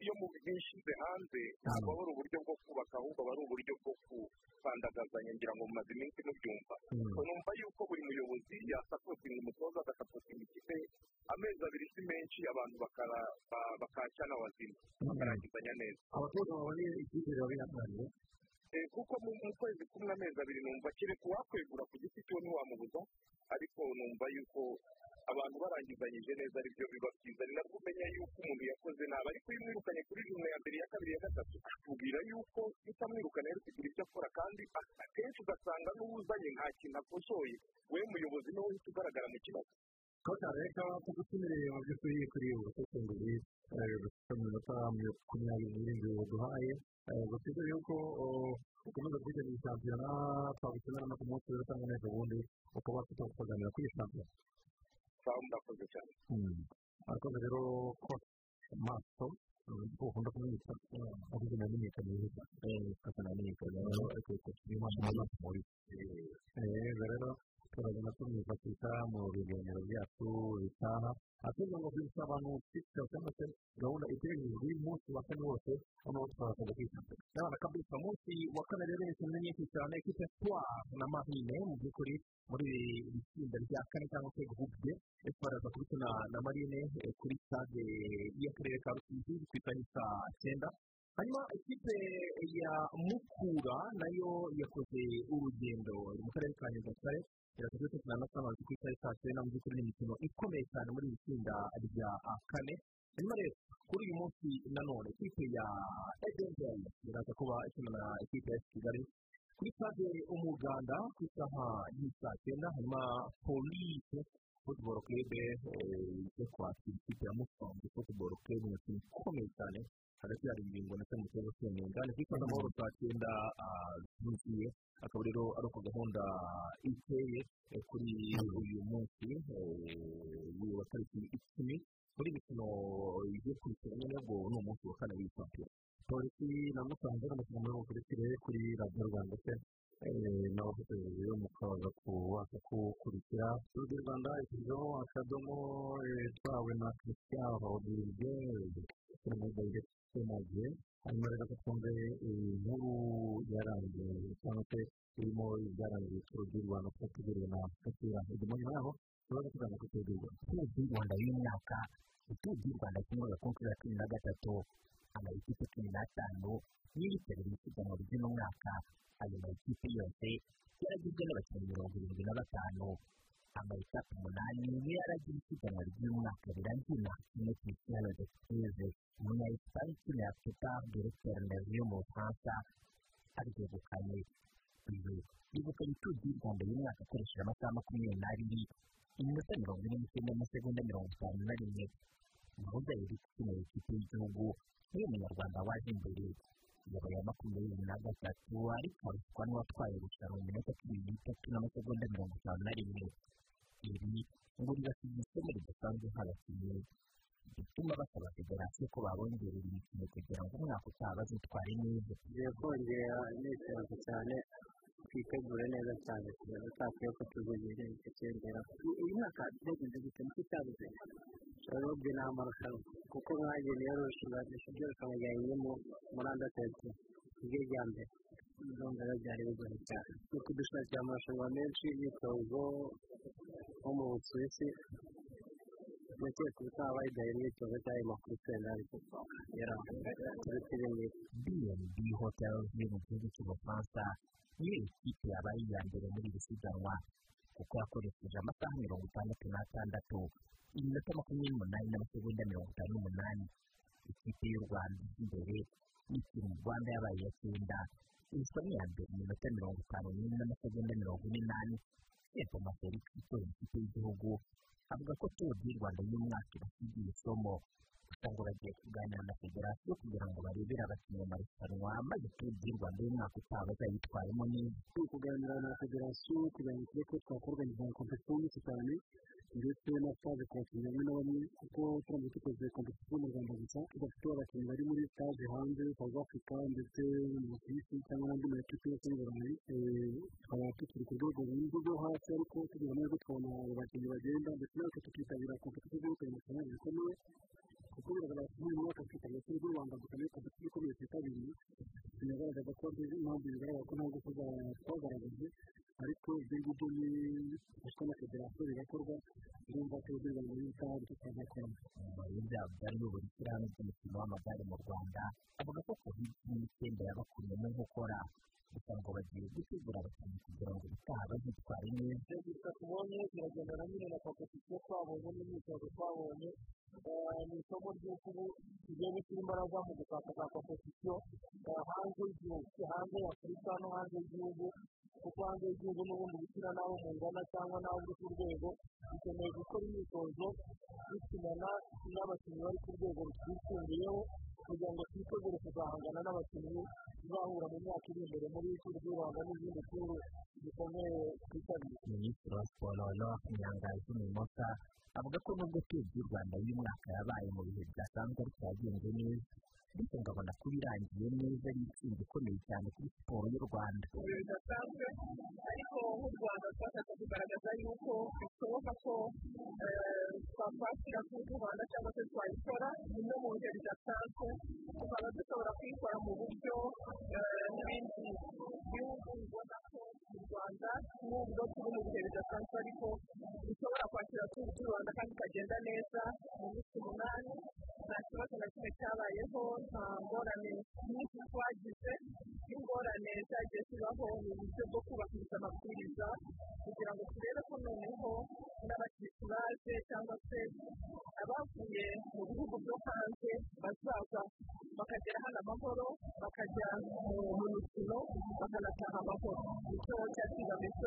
iyo mwishyize hanze ntabwo aba ari uburyo bwo kubaka ahubwo aba ari uburyo bwo kwandagazanya ngira ngo mumaze iminsi mubyumva. Numva yuko buri muyobozi yasapotinga umutoza agasapotinga ikipe amezi abiri si menshi abantu bakacana wazima. Bakarangizanya neza. Abatoza babonye ikipe biba binatangiye kuko mu kwezi kumwe amezi abiri numva kereka uwakwegura ku giti cyo ntiwamubuza ariko numva yuko abantu barangizanyije neza ari byo biba byiza. Ni nabwo umenya yuko umuntu yakoze nabi ariko iyo umwirukanye kuri jumwe ya mbere ya kabiri ya gatatu akubwira yuko utamwirukana rero kugira ibyo akora kandi akenshi ugasanga n'uwuzanye nta kintu akosoye we muyobozi ni we uhita ugaragara mu kibazo. Kota reka tugutumire mu by'ukuri kuri ubu busesenguzi bufite mu minota makumyabiri n'irindwi buduhaye. Gusize yuko ukomeza mu shampiyona twagukenera no ku munsi w'ejo cyangwa neza ubundi ukaba wafite kuganira kuri shampiyona ngaho murakoze cyane murakoze rero ko amaso ukunda kumenyesha avuze na minisitiri ufata na minisitiri nawe ariko kuko turi mu maso muri rero turagenda tumwifashisha mu biganiro byacu bitaha atubwira ngo sisita cyangwa se gahunda iteganyijwe y'umunsi wa kane wose hano twarakunda kwitabira n'abana kabisa umunsi wa kane rero ni ikintu nyinshi cyane ekipe twari na marine mu by'ukuri muri iri tsinda rya kane cyangwa se guhubye twaraza kubikina na marine kuri stade y'akarere ka rusizi ku isaha saa cyenda hanyuma ikipe ya mukura na yo yakoze urugendo. Mu karere ka nyagatare irakoze gukina na samazi ku isaha saa cyenda mu by'ukuri ni imikino ikomeye cyane muri iri tsinda rya kane. Hanyuma rero kuri uyu munsi nanone ikipe ya edengeri iraza kuba ikina na ikipe ya kigali. Kuri stade umuganda ku isaha y'isaa cyenda hanyuma polise futuboro kirebe yo kwakira ikipe ya musanze futuboro kirebe ni ikintu ikomeye cyane. Hagati hari ingingo ndetse mu kibazo kwita amahoro saa cyenda zuzuye akaba rero ari uko gahunda iteye kuri uyu munsi wa tariki icumi muri mikino kurikira nyine ubwo ni umunsi wa kane w'isampiyona polisi na musanze n'umukino muri bukurikire kuri radiyo rwanda se n'abafatanyije mukaza kubasha kuwukurikira di rwanda ishyizeho akadomo twawe na christian rodrigue kuri senagiye hanyuma rero twumve inkuru yarangiye cyangwa se irimo ibyarangiye turu di rwanda kuko tugiriwe na kapira. Inyuma nyuma yaho tubaze tugana ku turu di rwanda turu di rwanda mwaka turu di rwanda kimwe ku nshuro ya cumi na gatatu amakipe cumi n'atanu niyo yitabiriye isiganwa ry'uno mwaka ayo makipe yose yaragizwe n'abakinnyi mirongo irindwi na batanu amayitapu umunani niyo yaragiye isiganwa ry'uyu mwaka rirangiye na kimwe christiano de sueze umunya-espagne ukina ya pepa berekernev yo mu bufaransa aryegukanye ibi yegukanye turu di rwanda y'uyu mwaka akoresheje amasaha makumyabiri n'abiri iminota mirongo ine n'icyenda n'amasegonda mirongo itanu na rimwe umuhuza yari ukeneye ikipe y'igihugu niyo munyarwanda waje imbere yabaye makumyabiri na gatatu ariko arushywa n'uwatwaye irushanwa mu minota cumi n'itatu n'amasegonda mirongo itanu na rimwe ibi ngo rirasize isomo ridasanzwe nk'abakinnyi bituma basaba federasiyo ko babongerera imikino kugira ngo umwaka utaha bazitware neza tugiye kongera imyitozo cyane twitegure neza cyane kugira ngo tutakwiye ko tuzongera ikiyongera uyu mwaka byagenze gute ni cyo cyabuze robye ni amarushanwa kuko mwagiye niyo rushinganisha ibyo rushanwa ryanyuyemo muri andatatu iryo rya mbere rero byari bigoye cyane ni kudushakira amarushanwa menshi y'imyitozo nko mu busuwisi ndakeka ubutaha bayidaye imyitozo cyangwa amakuru senda ariko yari turetse bnb hotels yo mu gihugu cy'ubufaransa niyo ikipe yabaye iya mbere muri iri siganwa kuko yakoresheje amasaha mirongo itandatu n'atandatu iminota makumyabiri n'umunani n'amasegonda mirongo itanu n'umunani ikipe y'u rwanda imbere n'ikiri mu rwanda yabaye iya cyenda isa n'iya mbere iminota mirongo itanu n'ine n'amasegonda mirongo ine n'ane sepo mafelix utoza ikipe y'igihugu avuga ko turu di rwanda y'umwaka ibasigiye isomo gusa ngo bagiye kuganira na federasiyo kugira ngo barebere abakinnyi amarushanwa maze turu di rwanda y'umwaka utaha bazayitwaremo neza turi kuganira na federasiyo kugira ngo turebe ko twakorganiza kompetisiyo nyinshi cyane ndetse na sitaje ku bakinnyi bamwe na bamwe kuko turamutse dukoze kompetisiyo mu rwanda gusa tudafite abakinnyi bari muri sitaje hanze south africa ndetse mu busuwisi cyangwa n'andi ma ekipi yose y'u burayi tukaba tukiri ku rwego rwo hasi ariko tugira amahirwe tukabona abo bakinnyi bagenda ndetse natwe tukitabira kompetisiyo z'ubukwe nationale zikomeye kuko biragaragara ko uyu mwaka twitabira turi mu rwanda dukeneye kompetisiyo ikomeye twitabiriye binagaragaza ko impamvu bigaragara ko nta ngufu twagaragaje ariko ibyo ngibyo ni gushyirwa na federasiyo bigakorwa urumva ko ibyo rwanda y'ubutaha tutazakoramo umurinzi abdari uyobora ishyirahamwe ry'umukino w'amagare mu rwanda avuga ko covid cumi n'icyenda yabakuriyemo nkokora gusa ngo bagiye gutegura abakinnyi kugira ngo ubutaha bazitware neza. Gusa tubonye biragendana nyine na kompetisiyo twabonye n'imyitozo twabonye ni isomo ry'uko ubu tugiye gushyira imbaraga mu gushaka za kompetisiyo hanze y'igihugu hanze y'afurika no hanze y'igihugu kuko hanze y'igihugu n'ubundi gukina n'abo mungana cyangwa n'abo uri ku rwego dukeneye gukora imyitozo dukinana n'abakinnyi bari ku rwego rwisumbuyeho kugira ngo twitegure kuzahangana n'abakinnyi tuzahura mu myaka iri imbere muri turu du rwanda n'izindi turu zikomeye twitabira minisitiri wa siporo noah nyangazi mimosa avuga ko nubwo turu du rwanda y'umwaka yabaye mu bihe bidasanzwe ariko yagenze neza. Bityo ngo abona ko birangiye neza ari intsinzi ikomeye cyane kuri siporo y'u rwanda ibihe bidasanzwe ariko nk'u rwanda twashatse kugaragaza yuko bishoboka ko twakwakira kuri rwanda cyangwa se twayikora bimwe mu bihe bidasanzwe tukaba dushobora kuyikora mu buryo n'ibindi bihugu bibona ko mu rwanda nubwo turi mu bihe bidasanzwe ariko dushobora kwakira du rwanda kandi ikagenda neza mu minsi umunani ndetse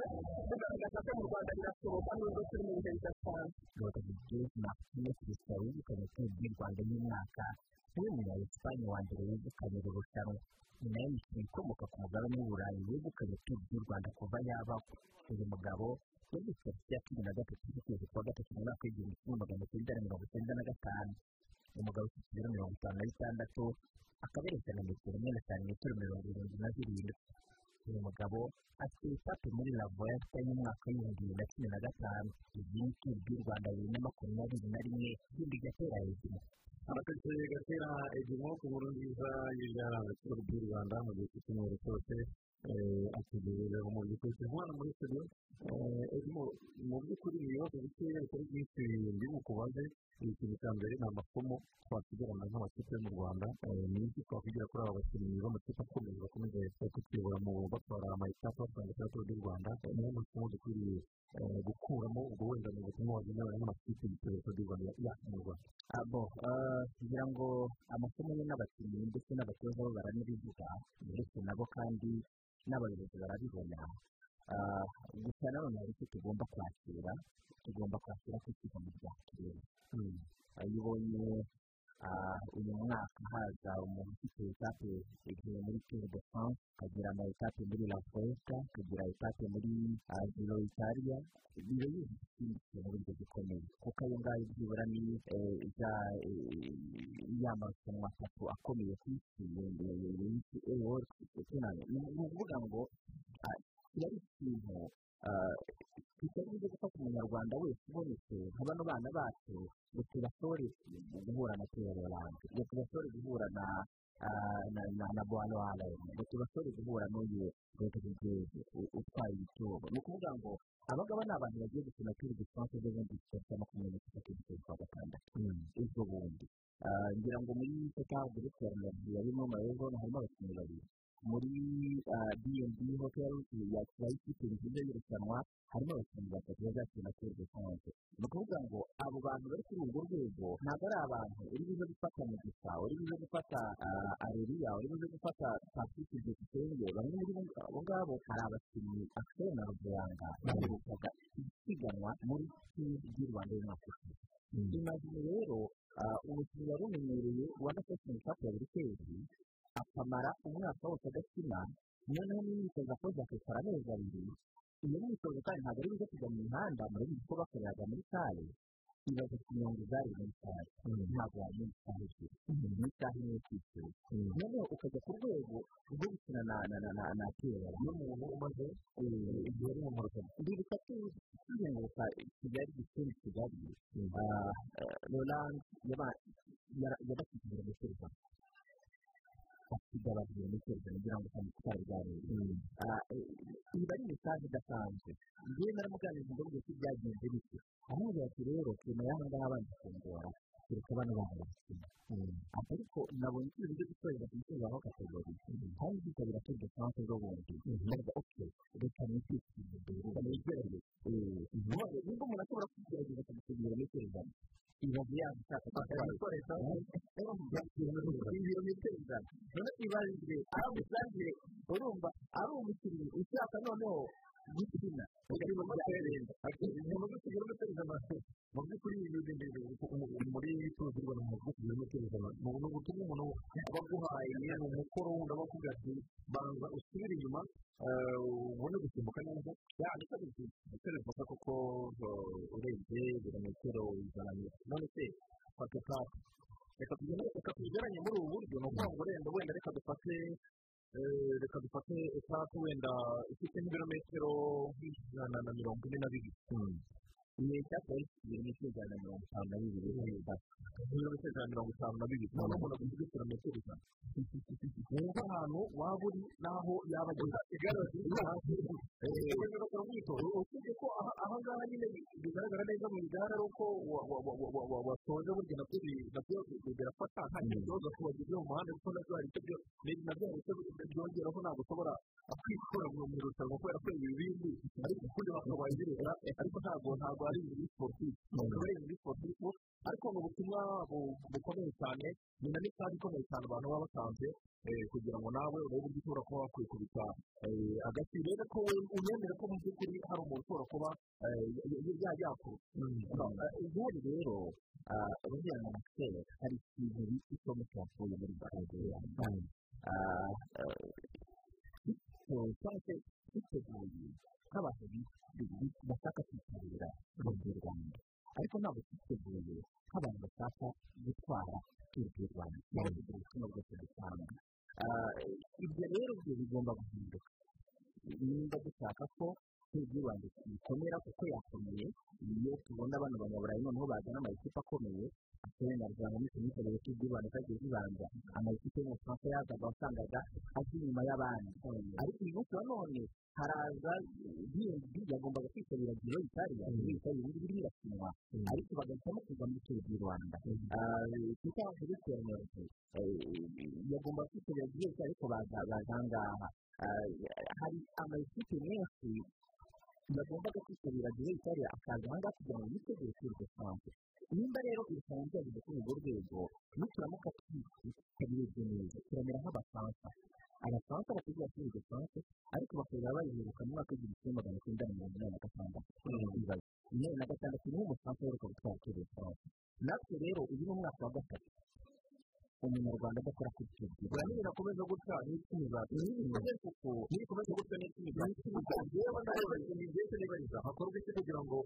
y'umwaka w'ibihumbi bibiri na cumi na gatanu iyi ni turu y'u rwanda bibiri na makumyabiri na rimwe ikindi gatera hejuru abatetse gatera ku nkuru nziza y'ibyaranze turu y'u rwanda mu gihe cy'icyumweru cyose ategereje mu by'ukuri hano muri studio mu by'ukuri ibibazo bikeya bitari byinshi ndi bukubaze ikintu cya mbere ni amasomo twasigarana nk'amakipe yo mu rwanda ni iki twakwigira kuri aba bakinnyi b'amakipe akomeye bakomeje kutuyobora mu batwara amayitapu batwara itandatu ry'u rwanda niyo masomo dukwiriye gukuramo ubwo wenda ni ubutumwa wagenewe n'amakipe y'iterambere ry'u rwanda yacu mu rwanda. Abo kugira ngo amasomo ye n'abakinnyi ndetse n'abatoza bo baranabivuga ndetse nabo kandi n'abayobozi barabibona gusa nanone hari icyo tugomba kwakira tugomba kwakira ko ikigo mu byakirere iyo ubonye uyu mwaka haza umuntu ufite etape igihe muri turu de france akagira ama etape muri la fuesta akagira etape muri giro italia biba ikindi kintu buryo gikomeye kuko ayo ngayo byibura ni ya marushanwa atatu akomeye ku isi ni ukuvuga ngo kiba ari ikintu kitari byo gufata umunyarwanda wese ubonetse nka bano bana bacu ngo tubasore guhura na teroranje ngo tubasore guhura na na arayini ngo tubasore guhura n'uyu rwego utwaye ibitoro ni ukuvuga ngo abangaba ni abantu bagiye gukina turi dusanzwe z'ubundi zifite makumyabiri n'itatu z'ukwezi kwa gatandatu ejo bundi ngira ngo muri teta duruteranyije harimo mayozo harimo abakinnyi babiri muri bnb hoteli yakira ikipe nziza y'irushanwa harimo abakinnyi batatu bazakina turu dusanzwe ni ukuvuga ngo abo bantu bari kuri urwo rwego ntabwo ari abantu uri buze gufata mu gusa uri buze gufata areruya uri buze gufata patrice dusenge bamwe muri abo ngabo hari abakinnyi akiseri na ruguranga baherukaga isiganwa muri turu y'u rwanda y'umwaka ushize imagine rero umukinnyi wari umenyereye rwanda fesitival cup ya buri kwezi akamara umwaka wose adakina noneho n'imyitozo akoze akikora amezi abiri iyo myitozo kandi ntabwo ari buze kujya mu mihanda murabizi ko bakoreraga muri sale ibaze ku mirongo zari muri sale ntabwo muri sale ebyiri muri sale imwe kwishyura noneho ukajya ku rwego rwo gukina na na na na na kera n'umuntu umaze igihe ari mu marushanwa ndibuka tuzenguruka kigali gicumbi kigali roland yabashyize ibirometero basigaye ibirometero kugira ngo utari bwarebe iba ari mesaje idasanzwe njyewe naramuganiriza ngo ko byagenze bityo aramubwira ati rero tuma y'aha ngaha bandikongora kereka bano bana bakina ariko nabonye ko ibintu byo gutorera ku musozi aho kategori kandi byitabira turi de france zo bundi ndavuga oke reka nitwikirize reka nigerere nubwo umuntu ashobora kugerageza akamusiga ibirometero ijana ibaze yaba ushaka kwikoresha ibirometero ijana none ibajije aramusanze urumva ari umukinnyi ushaka noneho gukina mu by'ukuri muri tuzi rwanda mu bwoko bw'ibirometero ijana ni ubutumwa umuntu aba aguhaye ni umukoro wundi aba akubwira ati banza usubire inyuma ubone gusimbuka neza yandika ndetse bivuga kuko urebye ibirometero ijana none se fata etape reka tugeranye muri ubu buryo ni ukuvuga ngo wenda wenda reka dufate reka dufate etape wenda ifite nk'ibirometero nk'ijana na mirongo ine na bibiri iyi cyapa ibirometero ijana na mirongo itanu na bibiri ibirometero ijana na mirongo itanu na bibiri noneho umuntu aguze ibirometero ijana wumva ahantu waba uri n'aho yaba ageze igare bageze bakora umwitozo usibye ko aha ngaha nyine bigaragara neza mu igare ari uko wasoje burya na byo birafata nta kibazo ko wageze mu muhanda kuko na byo hari icyo na byo hari icyo byongeraho ntabwo ushobora kwikura mu irushanwa kubera ko ibi bindi ariko ukundi bakabagerera ariko ntabwo ntabwo ari muri sportif ntabwo ari muri sportif ariko ni ubutumwa bukomeye cyane ni na n'isaha ikomeye cyane abantu baba basanze kugira ngo nawe urebe uburyo ushobora kuba wakwikubita agati rero ko unyemere ko mu by'ukuri hari umuntu ushobora kuba yakura ubundi rero buriya na makiseri hari ikintu bita isomo cyavuye muri barageya cyangwa se twiteguye nk'abantu benshi bashaka kwitabira turu di rwanda ariko ntabwo twiteguye nk'abantu bashaka gutwara turu di rwanda cyangwa se ubutumwa bwose dutanga ibyo rero byo bigomba guhinduka nimba dushaka ko tuzi rwanda bikomera kuko yakomeye iyo tubona bano banyaburayi noneho bazana amakipe akomeye akenera rwanda muri serivisi rero rwanda kagiye zibanza amakipe yo mu bufaransa yazaga wasangaga azi inyuma y'abandi. Ariko uyu munsi wa none haraza bindi yagombaga kwitabira biro itariya biro itariya ibindi biri birakinwa ariko bagahitamo kuza muri turu di rwanda. Twita kubiteranya yagomba kwitabira biro itariya ariko baza ahangaha hari amakipe menshi yagombaga kwitabira biro itariya akaza ahangaha kugira ngo yitegure de france nimba rero irushanwa ryageze kuri urwo rwego nituramuka tutabirebye neza turamera nk'abafaransa abafaransa bategura turu de france ariko bakaba bayiheruka mu mwaka w'igihumbi kimwe magana cyenda mirongo inani na gatandatu inani na gatandatu ni ho umufaransa aheruka gutwara turu de france natwe rero uyu ni umwaka wa gatatu umunyarwanda adakora turu de france birakomeza gutya n'icumi za ntibikomeze gutya n'icumi za yewe nawe ni byinshi nibariza hakorwa iki kugira ngo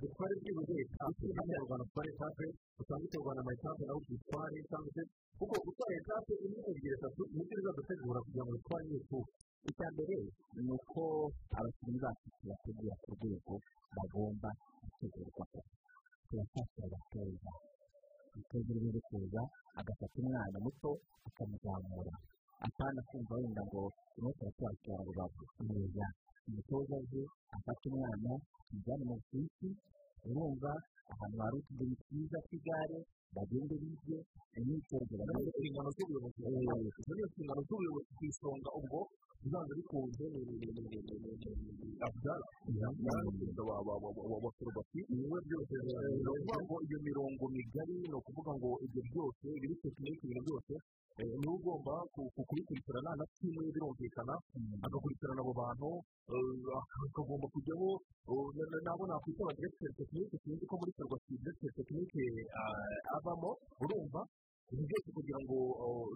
dutware byibuze etape n'abanyarwanda dutware etape usanga uterwana ama etape nawe dutware cyangwa se kuko gutwara etape imwe ebyiri eshatu ni byo bizadutegura kugira ngo dutware tuba icya mbere ni uko abakinnyi bacu tubategura ku rwego bagomba gutegurwa turafasha abatoza uri buri kuza agafata umwana muto akamuzamura apana kumva wenda ngo turimo turatwara rubavu neza umutoza aje afata umwana amujyane mu bwisi urumva ahantu hari utuguru twiza tw'igare bagende bige imyitozo izo ni inshingano z'ubuyobozi ku isonga ubwo uzanze bikunze abdala umuyobozi wa ferwafi ni we byose ni ukuvuga ngo iyo mirongo migari ni ukuvuga ngo ibyo byose biri tekiniki ibintu byose ni we ugomba kubikurikirana na timu ye birumvikana agakurikirana abo bantu akagomba kujyaho nabo nakwita aba diregiteri tekinike sinzi ko muri ferwafi diregiteri tekinike abamo urumva ibi byose kugira ngo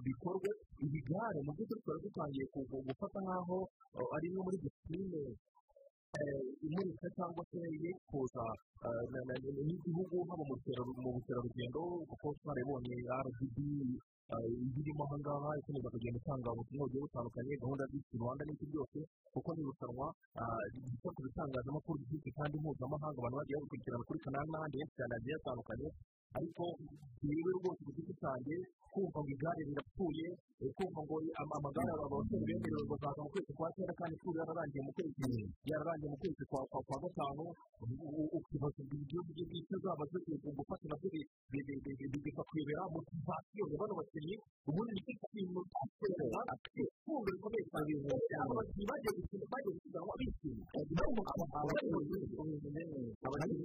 bikorwe ibigare mu by'ukuri twari dutangiye gufata nk'aho ari imwe muri disipurine imurika cyangwa se yifuza n'igihugu haba mu bukerarugendo kuko twarabonye rdb ibirimo aha ngaha ikomeza kugenda itanga ubutumwa bugiye butandukanye gahunda z'isi rwanda n'iki byose kuko ni irushanwa ryita ku bitangazamakuru byinshi kandi mpuzamahanga abantu bagiye babikurikirana kuri kanari n'ahandi henshi cyane hagiye hatandukanye ariko yewe rwose ku giti cyanjye kumva ngo igare rirapfuye kumva ngo amagare abasore bemerewe ngo zaza mu kwezi kwa cyenda kandi ishuri yararangiye mu kwezi yararangiye mu kwezi kwa kwa gatanu. Ukibaza igihugu by'isi zaba zikwiye gufata na byo bikakuyobera motivasiyo ya bano bakinnyi ubundi ni cyo kintu cyatwereka kumva bikomeye cyane. Abakinnyi bagiye gukina bagiye gusiganwa bishimye. Harimo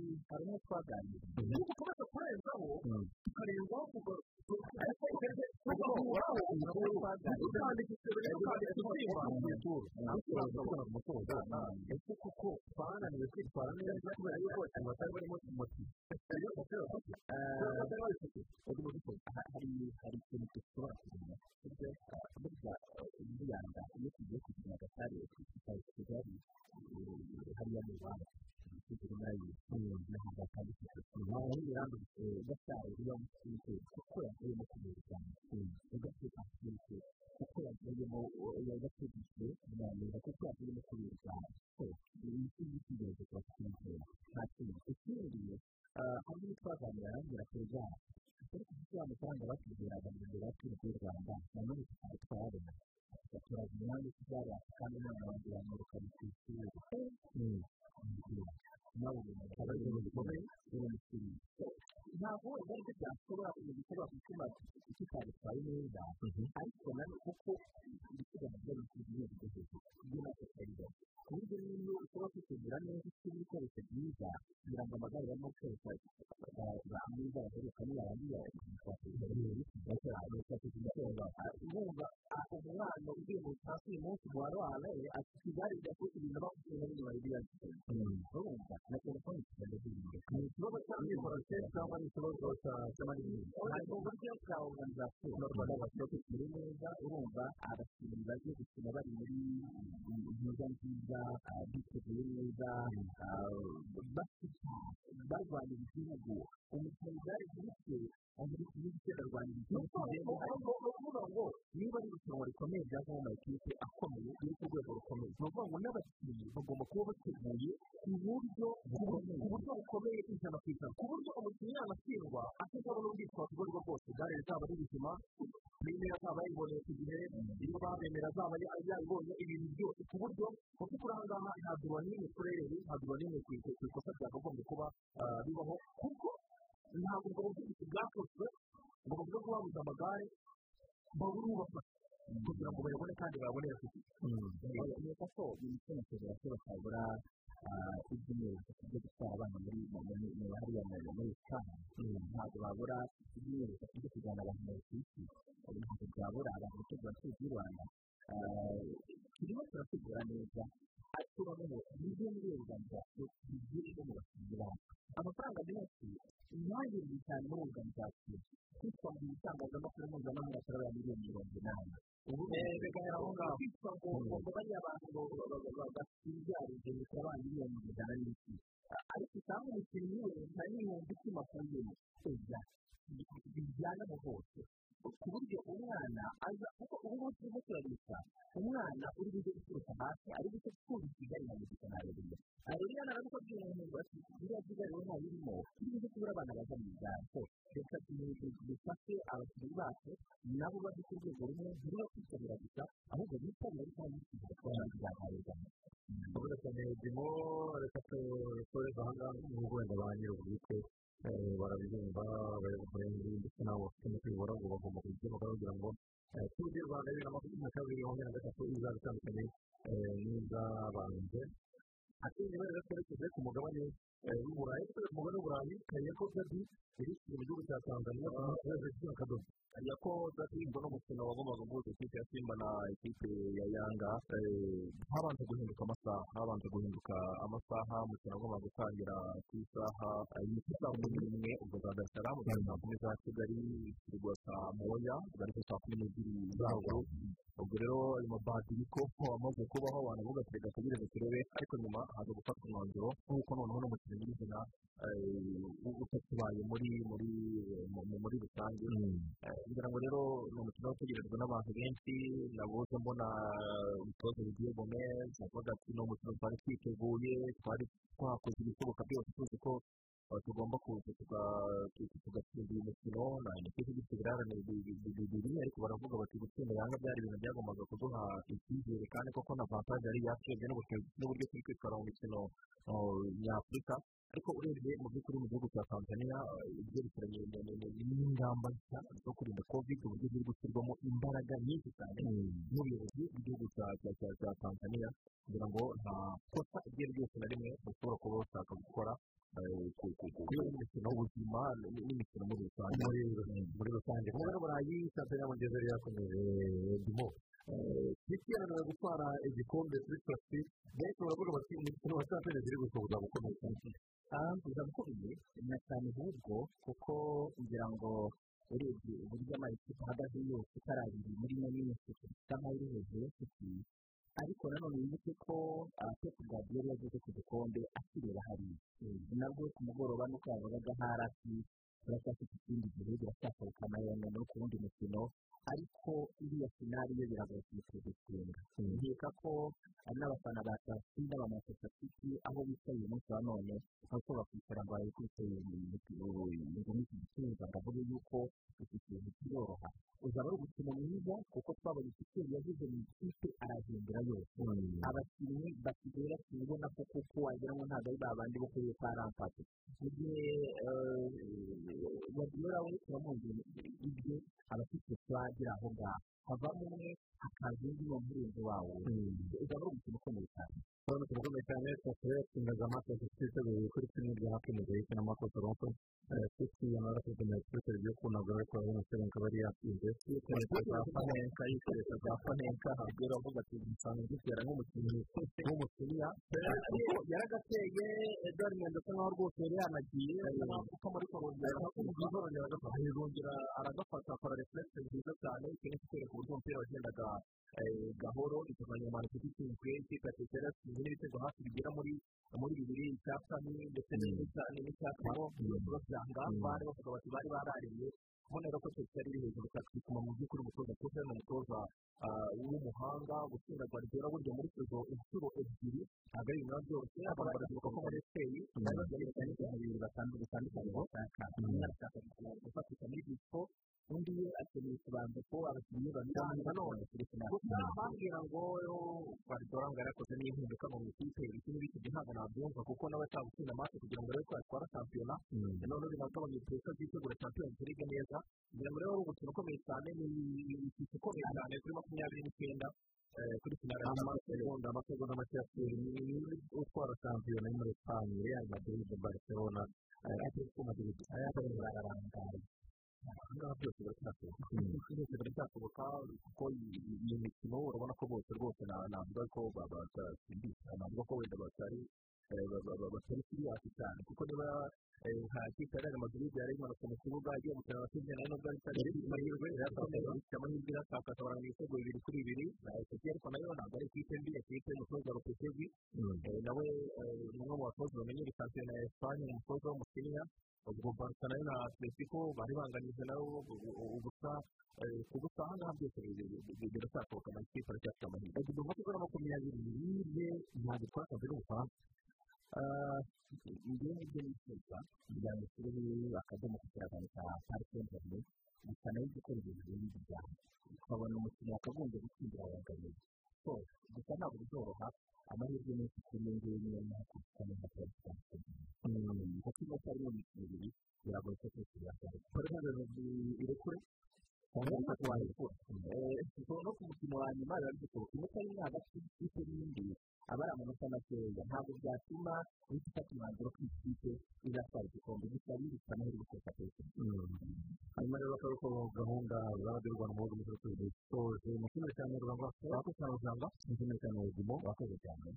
twaganira nuko ukomeza kurenzaho tukarenzaho kuva ese kuko twananiwe mu baturi mu rwanda nanone tukaba twayabona tugaturaga ikibazo cy'amanini hari uburyo bwa oruganizasiyo azaba organizasiyo kwitwa mu itangazamakuru mpuzamahanga atarabura miliyoni mirongo inani ubu bigahera aho ngaho kwitwa ngo bariya bantu babyarije bikaba ba miliyoni ijana n'iki ariko usanga umukinnyi we nta n'ibihumbi icumi oya bijyana mu hose ku buryo umwana aza kuko ubu ngubu turimo turabika umwana uri bujye guturuka hasi ari twumva kigali na muzika na rero rero narabuko by'umuntu ati biriya kigali rero ntabirimo turi bujye kubura abana baza mu so reka dufashe abakinnyi bacu nabo bari ku rwego rumwe ntiriba kwitabira gusa ahubwo bitabira ariko n'ikintu bakora bizaharirwa urabona cyane dimo reka tusoreze aha ngaha n'ubwo wenda ba nyir'ubwite barabyumva abayobozi ndetse n'abo bafite kuyobora ngo bagomba kugira ngo turu di rwanda bibiri na makumyabiri na kabiri makumyabiri na gatatu izaba itandukanye n'izabanje akenshi rero twerekeje ku mugabane mugabane w'uburayi kayako gadi iri mu gihugu cya tanzania ku munsi w'akadomo ko gadi ngo n'umukino wagombaga guhuza ikipe ya simba na ikipe ya yanga habanje guhinduka amasaha habanje guhinduka amasaha umukino wagombaga gutangira ku isaha saa kumi n'imwe ubwo za darisaramu za saa kumi za kigali kirwa saa moya zari ku saa kumi n'ebyiri zabo ubwo rero ayo mabadiri ko amaze kubaho abantu reka tugereze turebe ariko nyuma haza gufatwa umwanzuro nk'uko noneho n'umukino nyirizina utakibaye muri muri muri rusange kugira ngo rero ni umukino utegerejwe n'abantu benshi nabuze mbona umutoza bigiye gomez avuga ati ni umukino twari twiteguye twari twakoze ibishoboka byose tuzi ko tugomba kuza tugatsinda uyu mukino na ikipe ifite ibirarane bibiri ariko baravuga bati gutsinda yanga byari ibintu byagombaga kuduha icyizere kandi koko na vantaje yari yatsinze n'uburyo turi kwitwara mu mikino nyafurika. Ariko urebye mu by'ukuri mu gihugu cya tanzania ibyerekeranye n'ingamba nshya zo kurinda kovide uburyo ziri gushyirwamo imbaraga nyinshi cyane n'ubuyobozi bw'igihugu cya tanzania kugira ngo nta kosa iryo ari ryose na rimwe bashobora kuba bashaka gukora. Ubuzima n'imikino muri rusange muri rusange mu rwego burayi mu ngezi yari yakomeje dimo cristiano ari gutwara igikombe kuri torofi benshi baravuga bati umukino wa champions iri gusohoza gukomeye biza gukomeye na cyane ahubwo kuko kugira ngo urebye uburyo amakipe ahagaze yose atari abiri muri ino minsi bisa nkaho iri hejuru y'inshuti ariko nanone wibuke ko pepu gadiyeri yageze ku gikombe akireba hariya nabwo ku mugoroba nuko yavugaga ntara ati turacyafite ikindi gihe biracyashoboka na yo no ku wundi mukino ariko iriya finari yo biragoye kuyitsinda nkeka ko hari n'abafana ba tasi n'abamasita siti aho bicaye uyu munsi wa none bashobora bakwicara ngo barebe ko ngo n'iki gitsinda ndavuga yuko iki kintu kiroroha. Uzaba ari umukino mwiza kuko twabonye ikiciro yagize mu ikipe arahindura yose. Abakinnyi basigaye bakina ubona ko kuko wagira ngo ntabwo ari babandi bo kuri kwa rampati mu gihe guardiola we turamuzi ibyo abafite twagira aho ngaho havamo umwe hakaza undi mu murinzi wawo uzaba ari umukino ukomeye cyane urabona turakomeye cyane twasuye tumaze amaso twiteguye kuri kimwe bya hafi mu gihe cy'amako toronto twitiye amarase dukeneye kuri televiziyo kunagura ariko urabona ko akaba ari yatsinze za panenka yikoresha za panenka habwira avuga ati nsanga ngitera nk'umukinnyi w'umusiriya yaragateye edouard asa nkaho rwose yari yanagiye kuko muri korongera aragafata akora reflexe nziza cyane ikintu kitwereka uburyo umupira wagendaga gahoro bituma nyuma ifite itsinzwe ikipe ya tetera yatsinze n'ibitego hafi bigera muri muri bibiri icya kane ndetse n'icya kane byose babyanga bari bavuga bati bari barariye ubona rero ko tetera iri hejuru bituma mu by'ukuri umutoza kuko ni umutoza w'umuhanga gutsinda guardiola burya muri sezo inshuro ebyiri ntabwo ari ibintu byoroshye abantu baravuga ko muri esiteyi bari bagiye cyane cyane ibintu batandukanye bitandukanye umwe arashaka gufatika muri disco undi we akeneye kubanza ko abakinnyi babiri nanone gusa bambwira ngo guardiola ngo yarakoze n'impinduka mu ikipe ibiti n'ibiti ntabwo nabyumva kuko nawe ashaka gutsinda amase kugira ngo arebe ko yatwara shampiyona nanone binagabanya iperereza ry'itegura shampiyona zirige neza kugira ngo rero ari umukino ukomeye cyane ni ikipe ikomeye cyane kuri makumyabiri n'icyenda kuri finale amasegonda amasegonda make ya peri ni utwara shampiyona yo muri esipanye real madrid barcelona atletico madrid aya ari ararangaye ahangaha byose biracyashoboka byose biracyashoboka kuko iyi mikino urabona ko bose rwose navuga ko batasindisha navuga ko wenda batari batari siriyasi cyane kuko niba nta kipe ya real madrid yari imanutse mu kibuga agiye gukina na sydney na yo nubwo ari itari amahirwe ifite amahirwe iratakaza baranga ibitego bibiri kuri bibiri eseti ariko na yo ntabwo ari ikipe mbi ikipe y'umutoza rupetegi nawe ni umwe mu batoza bamenyera shampiyona ya esipanye umutoza w'umusiriya ubwo na yo na atletico bari banganyije na yo ubusa ku busa aha ngaha byose biracyashoboka amakipe aracyafite amahirwe agomba kuba kugura makumyabiri n'ine ntabwo twasanze n'ubufaransa ibyo ngibyo nifuza kugira ngo ushyire akadomo ku kiragano cya parike interineti gusa na yo gukora ibintu bindi byane ukabona umukino wakagombye gutsindira abagabo gusa ntabwo bizoroha amahirwe menshi kuri iyo ngiyo niyo mpamvu kuko nka perezida kuko iyo atari mu ibiri biragoye ko twese byagaruka parike irekure cyangwa se warekura no ku mukino wa nyuma biba bishoboka iyo utari hagati y'ikipe n'indi aba ari amanota makeya ntabwo byatuma uhita ufata umwanzuro ko ikipe izatwara igikombe gusa bibutsa amahirwe kureka perezida hanyuma rero akaba ariko gahunda za radiyo rwanda mu bihugu byose bisoje mu cyumweru cya nyarwanda wakoze cyane usanga mu cyumweru cya nyarwanda wakoze cyane